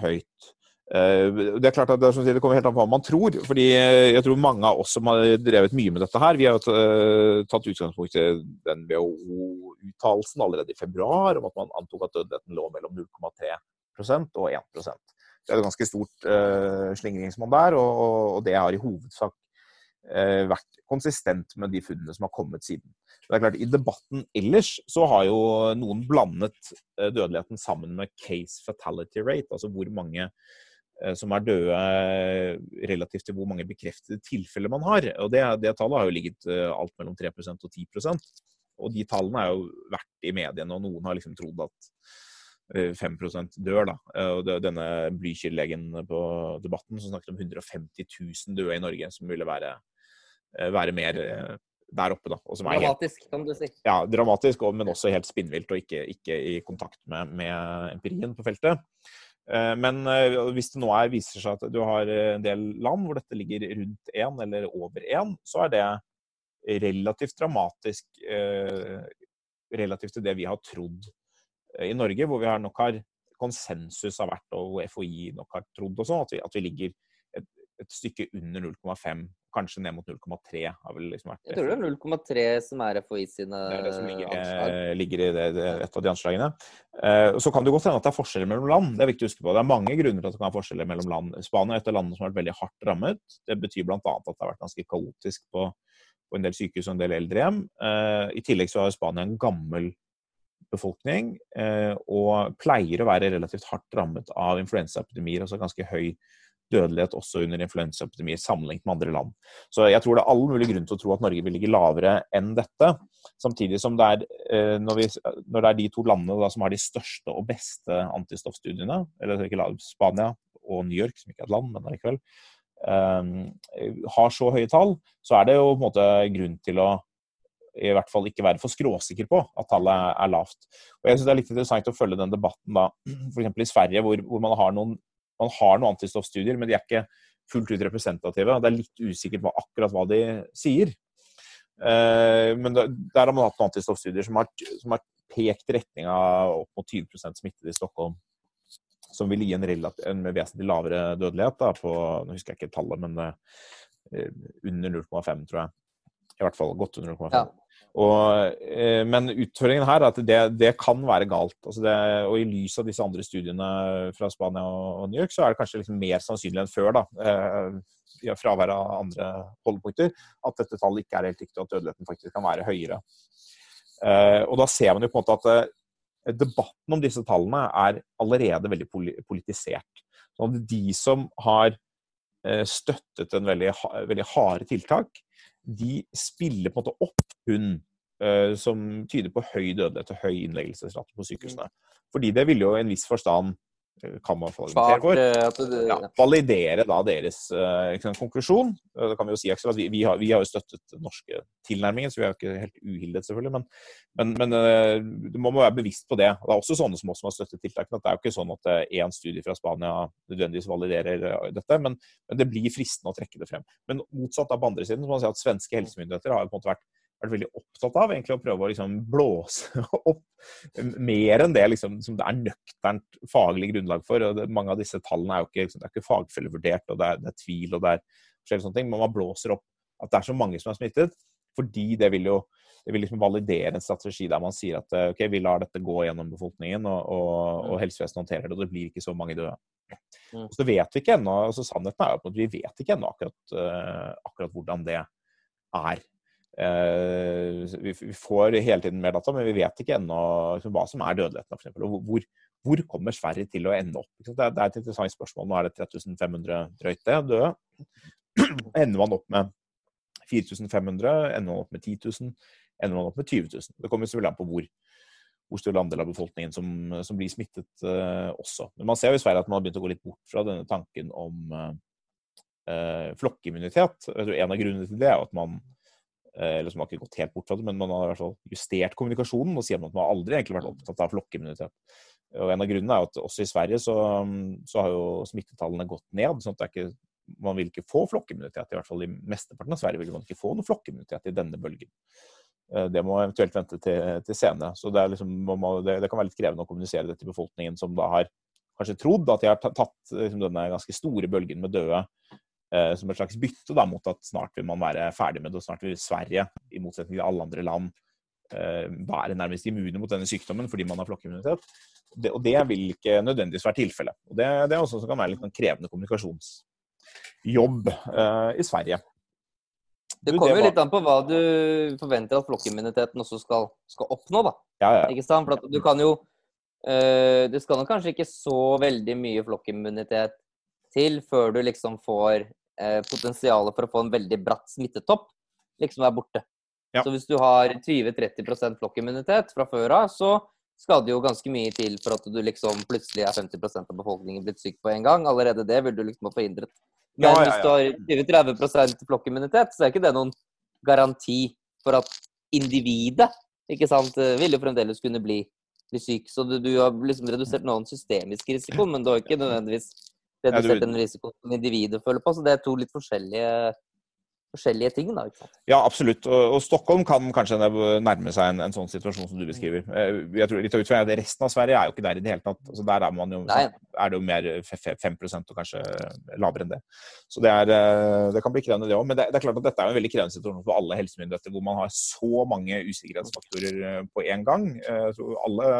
[SPEAKER 2] høyt. Eh, det er klart at det, kommer helt an på hva man tror. fordi eh, jeg tror mange av oss som har drevet mye med dette her, vi har jo tatt utgangspunkt i den WHO-uttalelsen allerede i februar om at man antok at dødeligheten lå mellom 0,3% og 1% Det er et ganske stort uh, slingringsmonn der, og, det har i hovedsak vært konsistent med de funnene som har kommet siden. Det er klart, I debatten ellers så har jo noen blandet dødeligheten sammen med case fatality rate, altså hvor mange Eh, som er døde eh, relativt til hvor mange bekreftede tilfeller man har. Og Det, det tallet har jo ligget eh, alt mellom 3% og 10% Og de tallene har jo vært i mediene, og noen har liksom trodd at 5% dør. da. Og Denne Blykjer-legen på Debatten som snakket om 150 000 døde i Norge, som ville være, være mer der oppe. da.
[SPEAKER 1] dramatisk, helt, kan du si.
[SPEAKER 2] Ja, dramatisk, men også helt spinnvilt, og ikke, ikke i kontakt med, med empirien på feltet. Eh, men eh, hvis det nå er, viser seg at du har eh, en del land hvor dette ligger rundt én eller over én, så er det relativt dramatisk relativt til det vi har trodd i Norge, hvor vi har nok har konsensus har vært, og FHI nok har trodd også, at vi, at vi ligger et, et stykke under 0,5 kanskje ned mot 0,3. har vel liksom vært
[SPEAKER 1] Jeg tror det er 0,3 som er FHI sine
[SPEAKER 2] Det er det som ligger, anslag. ligger i det, det, et av de anslagene. Eh, så kan det godt hende at det er forskjeller mellom land. Det er viktig å huske på. Det er mange grunner til at det kan være forskjeller mellom land. Spania er et av landene som har vært veldig hardt rammet. Det betyr bl.a. at det har vært ganske kaotisk på, på en del sykehus og en del eldrehjem. Eh, I tillegg så har Spania en gammel befolkning og pleier å være relativt hardt rammet av influensaepidemier, altså ganske høy dødelighet også under influensaepidemier sammenlignet med andre land. Så jeg tror det er all mulig grunn til å tro at Norge vil ligge lavere enn dette. Samtidig som det er, eh, når, vi, når det er de to landene da, som har de største og beste antistoffstudiene, eller ikke Spania og New York, som ikke er et land, men allikevel, um, har så høye tall, så er det jo på en måte grunn til å i hvert fall ikke være for skråsikker på at tallet er lavt. Og jeg synes Det er litt interessant å følge den debatten da, f.eks. i Sverige, hvor, hvor man har noen man har noen antistoffstudier, men de er ikke fullt ut representative. Det er litt usikkert hva, akkurat hva de sier. Eh, men der har man hatt noen antistoffstudier som har, som har pekt retning av opp mot 20% smittede i Stockholm. Som vil gi en, en vesentlig lavere dødelighet da, på Nå husker jeg ikke tallet, men uh, under 0,5, tror jeg. I hvert fall godt under 0,5. Ja. Og, eh, men utfordringen her er at det, det kan være galt. Altså det, og i lys av disse andre studiene fra Spania og, New York, så er det kanskje liksom mer sannsynlig enn før, da, i eh, fravær av andre holdepunkter, at dette tallet ikke er helt riktig, og at dødeligheten faktisk kan være høyere. Eh, og da ser man jo på en måte at debatten om disse tallene er allerede veldig politisert. Sånn de som har støttet en veldig, veldig harde tiltak, de spiller på en måte opp hund uh, som tyder på høy dødelighet og høy innleggelsesrate på sykehusene. Fordi det ville jo i en viss forstand Eh, kan man få for. Eh, ja, validere da deres liksom, konklusjon. Det kan vi jo si, Aksel, at vi, vi, har, vi, har, jo støttet norske tilnærminger, så vi er jo ikke helt uhildet, selvfølgelig. Men, men, men du må være bevisst på det. Det er også sånne som også har støttet tiltakene. at Det er jo ikke sånn at én studie fra Spania nødvendigvis validerer dette, men, men, det blir fristende å trekke det frem. Men motsatt av på andre siden, så må man si at svenske helsemyndigheter har jo på en måte vært vært veldig opptatt av egentlig å prøve å liksom blåse opp mer enn det liksom, som det er nøkternt faglig grunnlag for. og det, Mange av disse tallene er jo ikke, liksom, ikke fagfellevurdert, og det er, det er, tvil og det er forskjellige sånne ting. Men man blåser opp at det er så mange som er smittet, fordi det vil jo det vil liksom validere en strategi der man sier at ok, vi lar dette gå gjennom befolkningen, og, og, og mm. helsevesenet håndterer det, og det blir ikke så mange døde. Mm. Så vet vi ikke ennå, altså Sannheten er jo at vi vet ikke ennå akkurat, uh, akkurat hvordan det er. Eh, vi får hele tiden mer data, men vi vet ikke ennå liksom, hva som er dødeligheten. For eksempel, og hvor, hvor kommer Sverige til å ende opp? Det er, et interessant spørsmål. Nå er det 3500 drøyte døde. Ender man opp med 4500? Ender man opp med 10 000? Ender man opp med 20 000? Det kommer selvfølgelig an på hvor, hvor stor andel av befolkningen som, som blir smittet uh, også. Men man ser jo i Sverige at man har begynt å gå litt bort fra denne tanken om uh, flokkimmunitet. En av grunnene til det er at man eller som har ikke gått helt bort fra det, men man har i hvert fall justert kommunikasjonen og sier at man aldri egentlig vært opptatt av flokkimmunitet. Og En av grunnene er at også i Sverige så, så har jo smittetallene gått ned. sånn at ikke, Man vil ikke få flokkimmunitet. I hvert fall i mesteparten av Sverige vil man ikke få noe flokkimmunitet i denne bølgen. Eh, det må eventuelt vente til, til senere. Så det, liksom, det, det, kan være litt krevende å kommunisere det til befolkningen, som da har kanskje trodd at de har tatt liksom, denne ganske store bølgen med døde Eh, som et slags bytte da, mot at snart vil man være ferdig med det, og snart vil Sverige, i motsetning til alle andre land, eh, være nærmest immune mot denne sykdommen fordi man har flokkimmunitet. Det, og det vil ikke nødvendigvis være tilfellet. Og det, det, er også som kan være litt krevende kommunikasjonsjobb uh, i Sverige.
[SPEAKER 1] Det kommer jo litt an på hva du forventer at flokkimmuniteten også skal, skal oppnå, da.
[SPEAKER 2] Ja, ja.
[SPEAKER 1] Ikke sant? For du kan jo uh, Det skal nok kanskje ikke så veldig mye flokkimmunitet til før du liksom får eh, potensialet for å få en veldig bratt smittetopp liksom er borte. Ja. Så hvis du har 20-30 flokkimmunitet fra før av, så skal det jo ganske mye til for at du liksom plutselig er 50% av befolkningen blitt syk på en gang. Allerede det vil du liksom ha forhindret. Men ja, ja, hvis du har 20-30% flokkimmunitet, så er ikke det noen garanti for at individet ikke sant, vil jo fremdeles kunne bli, bli syk. Så du, du, har liksom redusert noen systemisk risiko, men du har ikke nødvendigvis redusert ja, den risikoen som individet føler på. Så det er to litt forskjellige, forskjellige ting. da, ikke sant?
[SPEAKER 2] Ja, absolutt. Og, og, Stockholm kan kanskje nærme seg en, en, sånn situasjon som du beskriver. Eh, jeg tror litt av utfordringen er Resten av Sverige er jo ikke der i det hele tatt. Altså, der er, man jo, er det jo mer 5 og kanskje lavere enn det. Så det, er, eh, det kan bli krevende, det òg. Men det, det, er klart at dette er en veldig krevende situasjon for alle helsemyndigheter, hvor man har så mange usikkerhetsfaktorer eh, på én gang. Jeg tror alle,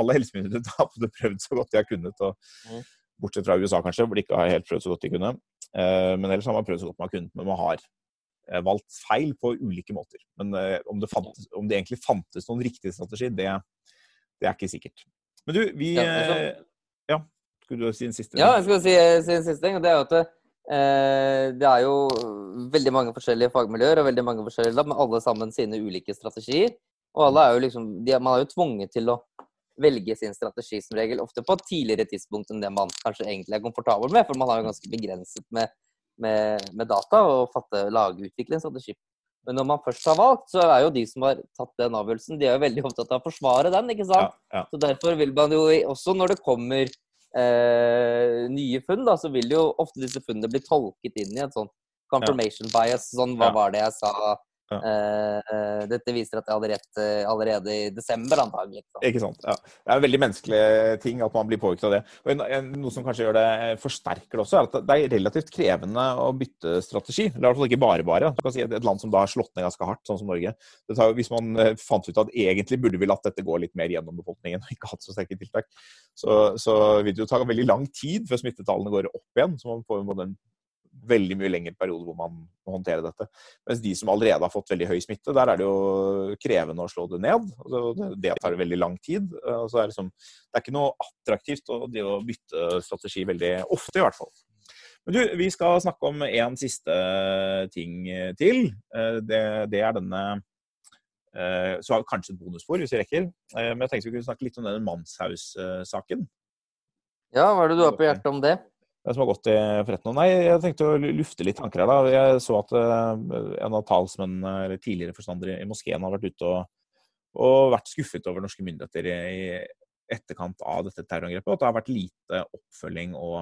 [SPEAKER 2] alle helsemyndigheter har prøvd så godt de har kunnet. og mm. Bortsett fra USA, kanskje, hvor de ikke har helt prøvd så godt de kunne. Eh, men ellers har man prøvd så godt man har kunnet. Men man har eh, valgt feil på ulike måter. Men eh, om det, fantes, om det egentlig fantes noen riktig strategi, det, det, er ikke sikkert. Men du, vi Ja, altså, ja skulle du si en siste?
[SPEAKER 1] Ja, jeg skulle si, si en siste ting. og det er jo at eh, det er jo veldig mange forskjellige fagmiljøer og veldig mange forskjellige lab, med alle sammen sine ulike strategier. Og alle er jo liksom, de, Man er jo tvunget til å velge sin strategi som regel ofte på et tidligere tidspunkt enn det man kanskje egentlig er komfortabel med, for man har jo ganske begrenset med, med, med data og fatte, lage, utvikle en strategi. Men når man først har valgt, så er jo de som har tatt den avgjørelsen, de er jo veldig opptatt av å forsvare den. ikke sant? Ja, ja. Så Derfor vil man jo også, når det kommer eh, nye funn, da, så vil jo ofte disse funnene bli tolket inn i et sånt confirmation bias. Sånn hva var det jeg sa Ja. Uh, dette viser at det hadde allerede, allerede i desember, antagelig.
[SPEAKER 2] Ikke sant. Ja. Det er en veldig menneskelig ting at man blir påvirket av det. Og en, en, Noe som kanskje gjør det forsterker det også, er at det er relativt krevende å bytte strategi. Det er i hvert fall ikke bare bare. Si et land som da har slått ned ganske hardt, sånn som Norge. Tar, hvis man fant ut at egentlig burde vi latt dette gå litt mer gjennom befolkningen og ikke hatt så sterke tiltak, så, så vil det jo ta veldig lang tid før smittetallene går opp igjen. Så man får jo en veldig mye lengre periode hvor man må håndtere dette. Mens de som allerede har fått veldig høy smitte, der er det jo krevende å slå det ned. Det tar veldig lang tid. Så er det, som, det er ikke noe attraktivt å, å bytte strategi veldig ofte, i hvert fall. Men du, vi skal snakke om én siste ting til. Det, det er denne Så har vi kanskje et bonusspor, hvis vi rekker. Men jeg tenkte vi kunne snakke litt om denne Manshaus-saken.
[SPEAKER 1] Ja, hva er det du har på hjertet om det?
[SPEAKER 2] Som har gått i forretten. Nei, jeg tenkte å lufte litt tanker her. da. Jeg så at uh, en av talsmennene, eller tidligere forstander i moskeen, har vært ute og, og, vært skuffet over norske myndigheter i, i etterkant av dette terrorangrepet. Og at det har vært lite oppfølging og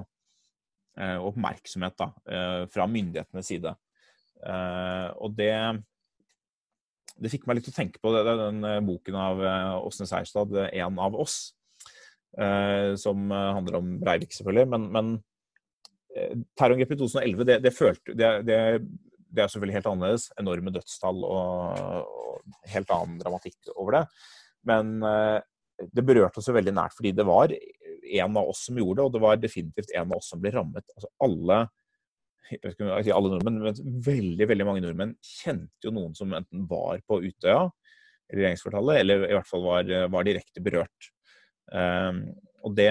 [SPEAKER 2] uh, oppmerksomhet da, uh, fra myndighetenes side. og det det fikk meg litt til å tenke på det, den boken av Åsne Seierstad, 'En av oss', som handler om Breivik, selvfølgelig. Men, men terrorangrepet i 2011, det, det, følte, det, det, det, er selvfølgelig helt annerledes. Enorme dødstall og, og, helt annen dramatikk over det. Men eh, det berørte oss jo veldig nært, fordi det var en av oss som gjorde det, og det var definitivt en av oss som ble rammet. Altså alle, si alle nordmenn, men veldig veldig mange nordmenn kjente jo noen som enten var på Utøya, eller i hvert fall var, var direkte berørt. Um, og det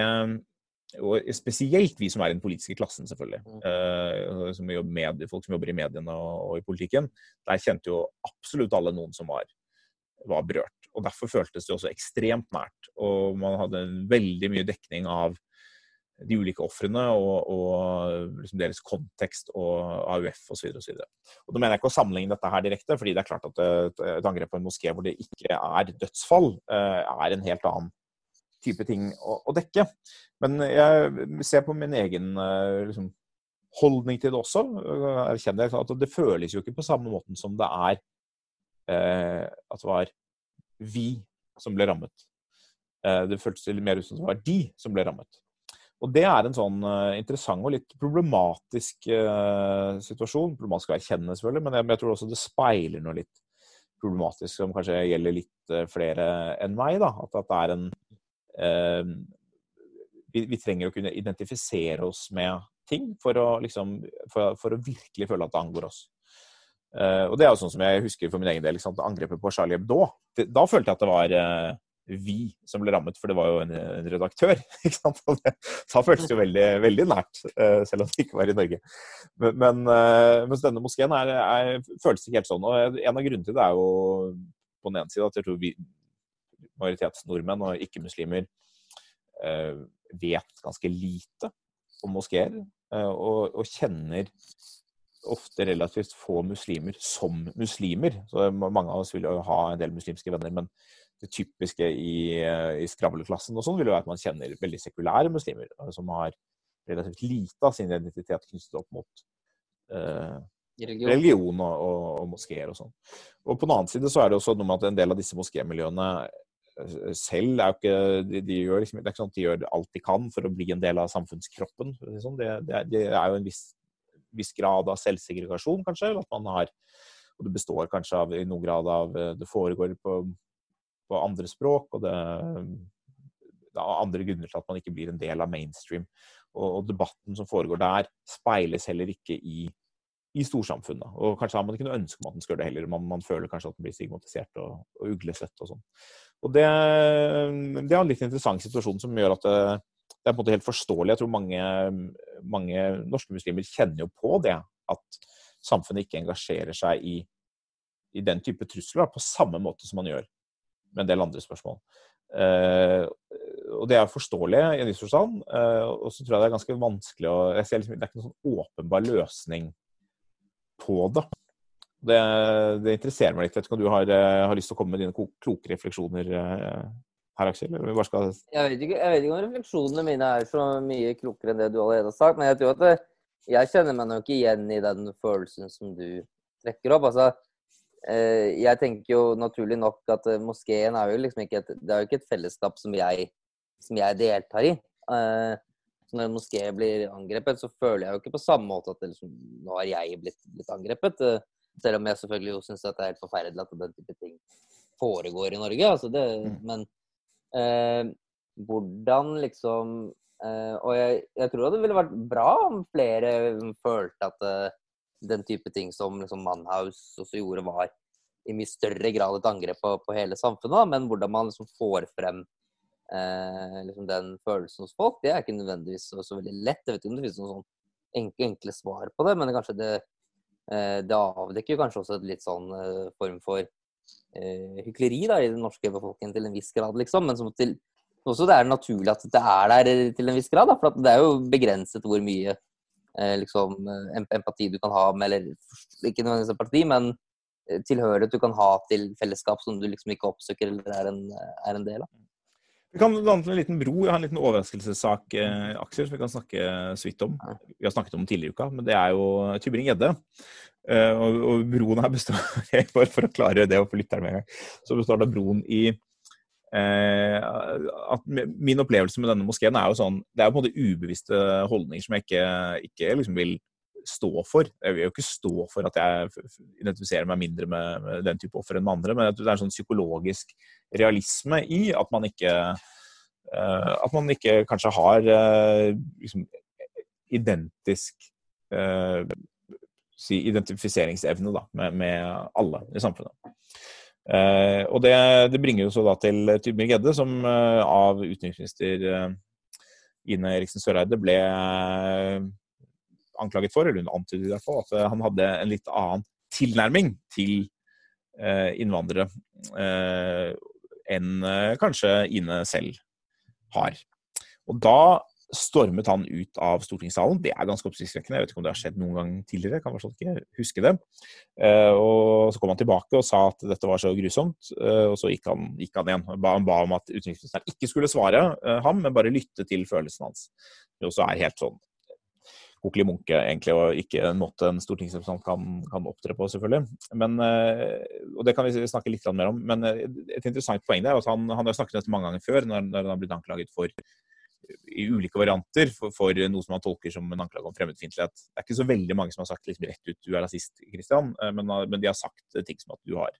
[SPEAKER 2] og spesielt vi som er i den politiske klassen, selvfølgelig. Uh, som med, folk som jobber i mediene og, og, i politikken. Der kjente jo absolutt alle noen som var, var, berørt. Og Derfor føltes det også ekstremt nært. Og man hadde veldig mye dekning av de ulike ofrene og, og liksom deres kontekst og AUF osv. da mener jeg ikke å sammenligne dette her direkte, fordi det er klart at et, et angrep på en moské hvor det ikke er dødsfall, uh, er en helt annen type ting å, å, dekke. Men jeg ser på min egen eh, liksom, holdning til det også. Erkjenner jeg at det føles jo ikke på samme måten som det er eh, at det var vi som ble rammet. Eh, det føltes mer ut som det var de som ble rammet. Og det er en sånn uh, interessant og litt problematisk uh, situasjon. Problematisk å erkjenne, selvfølgelig, men jeg, jeg, tror også det speiler noe litt problematisk som kanskje gjelder litt uh, flere enn meg. da, At, at det er en vi, vi, trenger å kunne identifisere oss med ting for å, liksom, for, for å virkelig føle at det angår oss. Uh, og det er jo sånn som jeg husker for min egen del. Angrepet på Charlie Hebdo. Da følte jeg at det var uh, vi som ble rammet, for det var jo en, en redaktør. ikke sant? Det, da føltes det jo veldig, veldig nært, uh, selv om det ikke var i Norge. Men, men mens denne moskeen er, er, føles ikke helt sånn. Og en av grunnene til det er jo på den ene side at jeg tror vi, majoritetsnordmenn og ikke-muslimer eh, vet ganske lite om moskeer, eh, og, og, kjenner ofte relativt få muslimer som muslimer. Så mange av oss vil jo ha en del muslimske venner, men det typiske i, eh, i skravleklassen og sånn vil jo være at man kjenner veldig sekulære muslimer, som har relativt lite av sin identitet knyttet opp mot eh, religion, religion og, og, og moskeer og sånn. Og på den annen side så er det også noe med at en del av disse moskémiljøene selv er jo ikke de, de gjør liksom, Det er ikke sånn at de gjør alt de kan for å bli en del av samfunnskroppen. Liksom. Det, det, det, er jo en viss, viss, grad av selvsegregasjon, kanskje. at man har, og Det består kanskje av, i noen grad av Det foregår på, på andre språk, og det, det er andre grunner til at man ikke blir en del av mainstream. Og, og debatten som foregår der, speiles heller ikke i i storsamfunnet. Og kanskje har man ikke noe ønske om at den skal gjøre det heller. Man, man, føler kanskje at den blir stigmatisert og, og uglesett og sånn. Og det, det, er en litt interessant situasjon som gjør at det, det er på en måte helt forståelig. Jeg tror mange, mange, norske muslimer kjenner jo på det. At samfunnet ikke engasjerer seg i, i den type trusler på samme måte som man gjør med en del andre spørsmål. Uh, og det er forståelig i en viss forstand. Uh, og så tror jeg det er ganske vanskelig å jeg ser liksom, Det er ikke noen sånn åpenbar løsning på det. Det, det, interesserer meg litt. Jeg vet ikke om du har, eh, har, lyst til å komme med dine kloke refleksjoner eh, her, Aksel? Skal...
[SPEAKER 1] Jeg, vet ikke, jeg, vet ikke, om refleksjonene mine er så mye klokere enn det du allerede har sagt, men jeg tror at det, jeg kjenner meg nok igjen i den følelsen som du trekker opp. Altså, eh, jeg tenker jo naturlig nok at moskeen er jo liksom ikke et, det er jo ikke et fellesskap som jeg, som jeg deltar i. Så når en moské blir angrepet, så føler jeg jo ikke på samme måte at liksom, nå har jeg blitt, blitt angrepet. Selv om jeg selvfølgelig jo syns det er helt forferdelig at den type ting foregår i Norge. Altså det, mm. Men hvordan liksom Og jeg, jeg, tror det ville vært bra om flere følte at den type ting som liksom Mannhaus også gjorde, var i mye større grad et angrep på, på hele samfunnet. Men hvordan man liksom får frem eh, liksom den følelsen hos folk, det er ikke nødvendigvis så, så veldig lett. Jeg vet ikke om det finnes noen sånn enkle, enkle svar på det, men det kanskje det, eh, det avdekker kanskje også et litt sånn eh, form for eh, hykleri da, i den norske befolkningen til en viss grad, liksom. Men som til, også det er naturlig at det er der til en viss grad. Da, for det er jo begrenset hvor mye Eh, liksom, eh, empati du kan ha med Eller ikke nødvendigvis empati, men eh, tilhørighet du kan ha til fellesskap som du liksom ikke oppsøker eller er en, er en del av.
[SPEAKER 2] Vi kan lande en liten bro. Jeg har en liten overraskelsessak, Aksel, som vi kan snakke så vidt om. Vi har snakket om den tidligere i uka, men det er jo Tybring-Gjedde. Og, og broen her består Bare for å klare det og få lytteren med en gang, så består det broen i Eh, at min opplevelse med denne moskeen er jo sånn Det er jo på en måte ubevisste holdninger som jeg ikke, ikke liksom vil stå for. Jeg vil jo ikke stå for at jeg identifiserer meg mindre med, den type offer enn med andre, men det er en sånn psykologisk realisme i at man ikke uh, At man ikke kanskje har uh, liksom, identisk uh, si identifiseringsevne da, med, med alle i samfunnet. Uh, og det, det, bringer jo så da til Tybring-Gjedde, som uh, av utenriksminister uh, Ine Eriksen Søreide ble anklaget for, eller hun antydet i hvert fall, at han hadde en litt annen tilnærming til innvandrere enn kanskje Ine selv har. Og da stormet han ut av stortingssalen. Det er ganske oppsiktsvekkende. Jeg vet ikke om det har skjedd noen gang tidligere. Jeg kan fortsatt ikke huske det. Eh, og Så kom han tilbake og sa at dette var så grusomt, eh, og så gikk han, gikk han igjen. Han ba, om at utenriksministeren ikke skulle svare eh, ham, men bare lytte til følelsen hans. Det også er helt sånn kokkelig munke, egentlig, og ikke en måte en stortingsrepresentant kan, kan opptre på, selvfølgelig. Men, og Det kan vi snakke litt mer om. Men et interessant poeng der er at han, han har snakket om dette mange ganger før, når, når han har blitt anklaget for i ulike varianter for, for, noe som man tolker som en anklage om fremmedfiendtlighet. Det er ikke så veldig mange som har sagt liksom rett ut du er rasist, Kristian, eh, men, men, de har sagt ting som at du har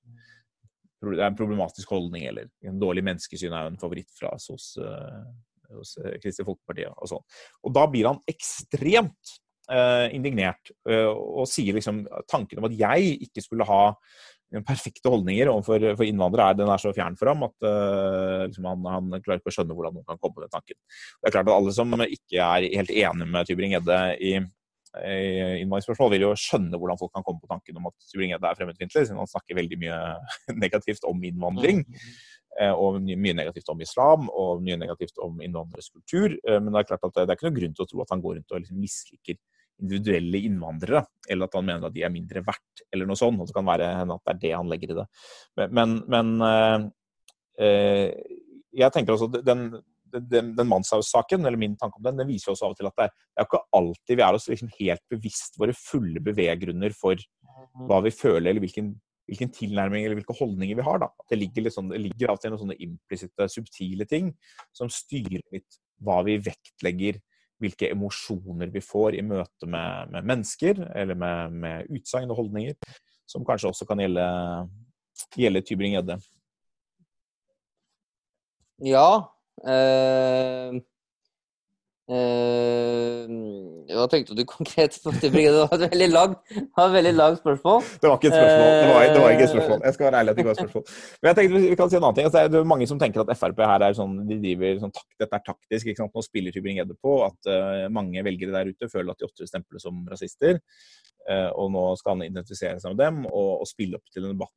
[SPEAKER 2] det er en problematisk holdning, eller en dårlig menneskesyn er jo en favoritt fra oss hos, hos eh, Kristelig Folkeparti og sånn. Og da blir han ekstremt uh, indignert uh, og sier liksom tanken om at jeg ikke skulle ha perfekte holdninger overfor for innvandrere er, den er så fjern for ham at uh, liksom han, han, klarer ikke å skjønne hvordan noen kan komme på den tanken. Det er klart at Alle som ikke er helt enige med Tybring-Gjedde i, i innvandringsspørsmål, vil jo skjønne hvordan folk kan komme på tanken om at Tybring-Gjedde er fremmedfiendtlig, siden han snakker veldig mye negativt om innvandring. Uh, og mye negativt om islam og mye negativt om innvandreres kultur. Uh, men det er klart at det er ikke noe grunn til å tro at han går rundt og liksom misliker individuelle innvandrere, eller at han mener at de er mindre verdt, eller noe sånt. Og det kan være at det er det han legger i det. Men, men øh, jeg tenker også den, den, den Manshaus-saken, eller min tanke om den, den viser også av og til at det er, det er ikke alltid vi er oss liksom helt bevisst våre fulle beveggrunner for hva vi føler, eller hvilken, hvilken tilnærming eller hvilke holdninger vi har. da. Det ligger, sånn, det ligger til noen sånne implisitte, subtile ting som styrer litt hva vi vektlegger hvilke emosjoner vi får i møte med, med mennesker, eller med, med utsagn og holdninger, som kanskje også kan gjelde, gjelde Tybring-Gjedde.
[SPEAKER 1] Ja. Uh, hva tenkte du konkret? Det var et veldig langt, lang spørsmål.
[SPEAKER 2] Det var ikke et spørsmål. Det var, det var ikke et spørsmål. Jeg skal være ærlig at det ikke var et spørsmål. Men jeg tenkte vi kan si en annen ting. Altså, det er mange som tenker at Frp her er sånn, de driver sånn, dette er taktisk. ikke sant? Nå spiller Tybring-Gjedde på at uh, mange velgere der ute føler at de ofte stemples som rasister. Uh, og nå skal han identifisere seg med dem og, og spille opp til en debatt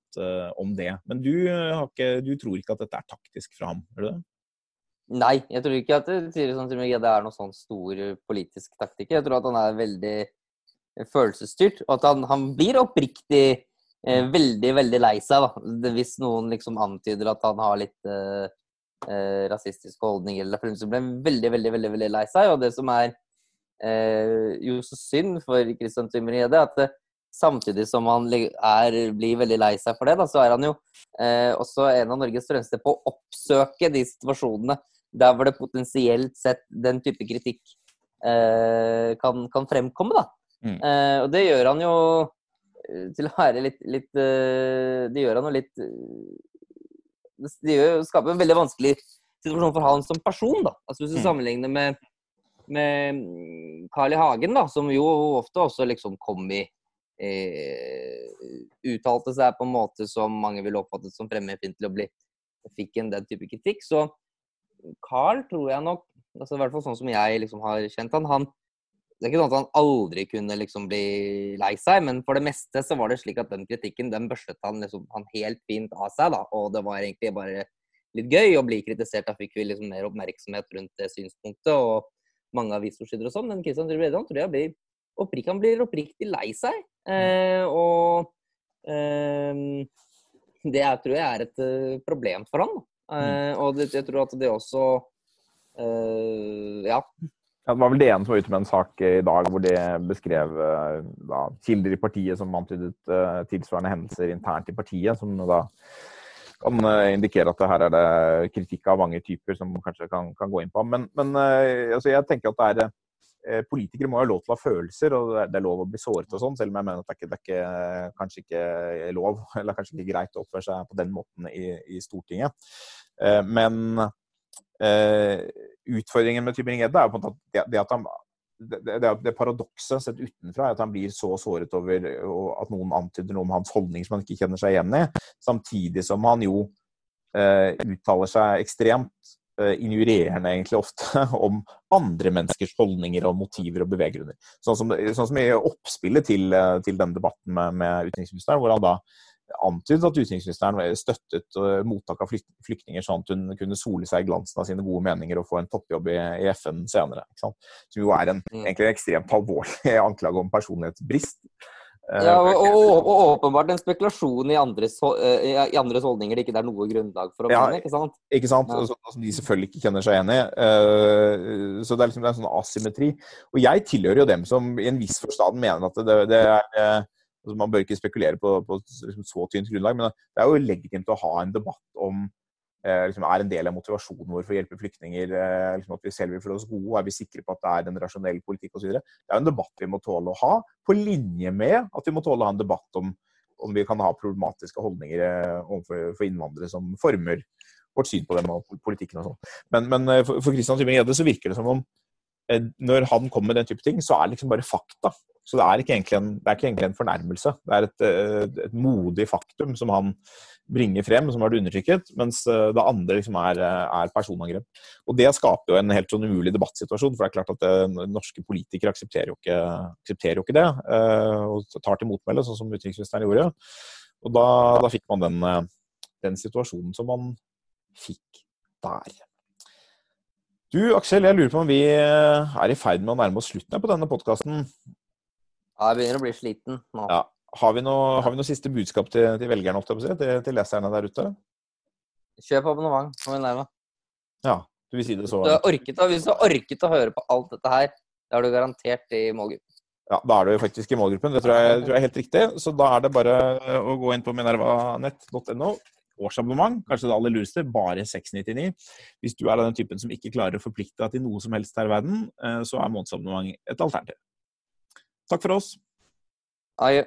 [SPEAKER 2] om det. Men du, ikke, du tror ikke at dette er taktisk fra ham, gjør du det?
[SPEAKER 1] Nei, jeg tror ikke at Tyri Tybring-Gjedde er noen sånn stor politisk taktiker. Jeg tror at han er veldig følelsesstyrt, og at han, han blir oppriktig eh, veldig, veldig lei seg da. hvis noen liksom antyder at han har litt eh, eh rasistiske holdninger. Eller så blir han veldig, veldig, veldig, veldig lei seg. Og det som er eh, jo så synd for Christian Tybring-Gjedde, at samtidig som han er, blir veldig lei seg for det, da, så er han jo eh, også en av Norges fremste på å oppsøke de situasjonene der hvor det potensielt sett den type kritikk eh, kan, kan, fremkomme. da. Mm. Eh, og det gjør han jo eh, til å være litt, litt uh, Det gjør han jo litt uh, Det gjør, skaper en veldig vanskelig situasjon for han som person. da. Altså Hvis du mm. sammenligner med, med Carl I. Hagen, da, som jo ofte også liksom kom i eh, Uttalte seg på en måte som mange ville oppfattet som fremmedfiendtlig og ble, fikk en den type kritikk. Så Carl tror jeg nok, altså i hvert fall sånn som jeg liksom har kjent han, han det er ikke sånn at han aldri kunne liksom bli lei seg, men for det meste så var det slik at den kritikken den børstet han, liksom, han helt fint av seg. da, Og det var egentlig bare litt gøy å bli kritisert. Da fikk vi liksom mer oppmerksomhet rundt det synspunktet og mange avisforsider og sånn. Men Kristian Trygve tror jeg blir, opprik, han blir oppriktig lei seg. Eh, og eh, det er, tror jeg er et uh, problem for han. Eh, og det, jeg tror at det også eh, Ja.
[SPEAKER 2] Ja, det var vel det ene som var ute med en sak i dag hvor de beskrev eh, da, kilder i partiet som antydet uh, tilsvarende hendelser internt i partiet, som da kan uh, indikere at her er det kritikk av mange typer som man kanskje kan, kan gå inn på. Men, men uh, altså jeg tenker at det er Politikere må ha lov til å ha følelser, og det er lov å bli såret og sånn, selv om jeg mener at det er, ikke, det er ikke, kanskje ikke lov, eller kanskje ikke greit å oppføre seg på den måten i, i Stortinget. Men utfordringen med Tybring-Gjedde er på en måte at det at han det, det, det paradokset sett utenfra er at han blir så såret over at noen antyder noe om hans holdning som han ikke kjenner seg igjen i, samtidig som han jo eh, uttaler seg ekstremt eh, injurierende egentlig ofte om andre menneskers holdninger og motiver og beveggrunner. Sånn som, sånn som i oppspillet til, eh, til denne debatten med, med utenriksministeren, hvor han da antydet at utenriksministeren støttet uh, mottak av flyktninger, sånn at hun kunne sole seg i glansen av sine gode meninger og få en toppjobb i, i FN senere. Som jo er en, mm. egentlig en ekstremt alvorlig anklage om personlighetsbrist.
[SPEAKER 1] Eh, ja, og, og, og, åpenbart en spekulasjon i andres, eh, i andres, holdninger det ikke er noe grunnlag for å mene. Ja, ikke sant?
[SPEAKER 2] Ikke sant? Ja. Som de selvfølgelig ikke kjenner seg igjen i. Så det er liksom det er en sånn asymmetri. Og jeg tilhører jo dem som i en viss forstand mener at det, det er Altså, man bør ikke spekulere på, på liksom, så tynt grunnlag, men det er jo legitimt å ha en debatt om eh, liksom, er en del av motivasjonen vår for å hjelpe flyktninger eh, liksom, at vi selv vil føle oss gode, og er vi sikre på at det er en rasjonell politikk osv. Det er en debatt vi må tåle å ha, på linje med at vi må tåle å ha en debatt om om vi kan ha problematiske holdninger eh, overfor innvandrere som former vårt syn på dem og politikken og sånn. Men, men, eh, for Kristian Tybring-Gjedde så virker det som om Eh, når han kommer med den type ting, så er det liksom bare fakta. Så det er ikke egentlig en, ikke egentlig en fornærmelse. Det er et, et, et, modig faktum som han bringer frem, som har vært undertrykket, mens eh, det andre liksom er, er, personangrep. Og Det skaper jo en helt sånn umulig debattsituasjon, for det er klart at det, norske politikere aksepterer jo ikke, aksepterer jo ikke det, og tar til motmelde, sånn som utenriksministeren gjorde. Og da, da fikk man den, den situasjonen som man fikk der. Du Aksel, jeg lurer på om vi eh, er i ferd med å nærme oss slutten på denne podkasten.
[SPEAKER 1] Ja, jeg begynner å bli sliten nå.
[SPEAKER 2] Ja. Har, vi noe, har vi noe siste budskap til, til velgerne, til, til, leserne der ute?
[SPEAKER 1] Kjøp abonnement, vi nærme.
[SPEAKER 2] Ja, du vil si det så.
[SPEAKER 1] Du orket, hvis du har orket å høre på alt dette her, da er du garantert i målgruppen.
[SPEAKER 2] Ja, da er du faktisk i målgruppen. Det tror jeg, tror jeg er helt riktig. Så da er det bare å gå inn på minervanett.no årsabonnement, kanskje det aller lureste, bare 699. Hvis du er av den typen som ikke klarer å forplikte deg til noe som helst her i verden, eh, så er månedsabonnement et alternativ. Takk for oss.
[SPEAKER 1] Adjø.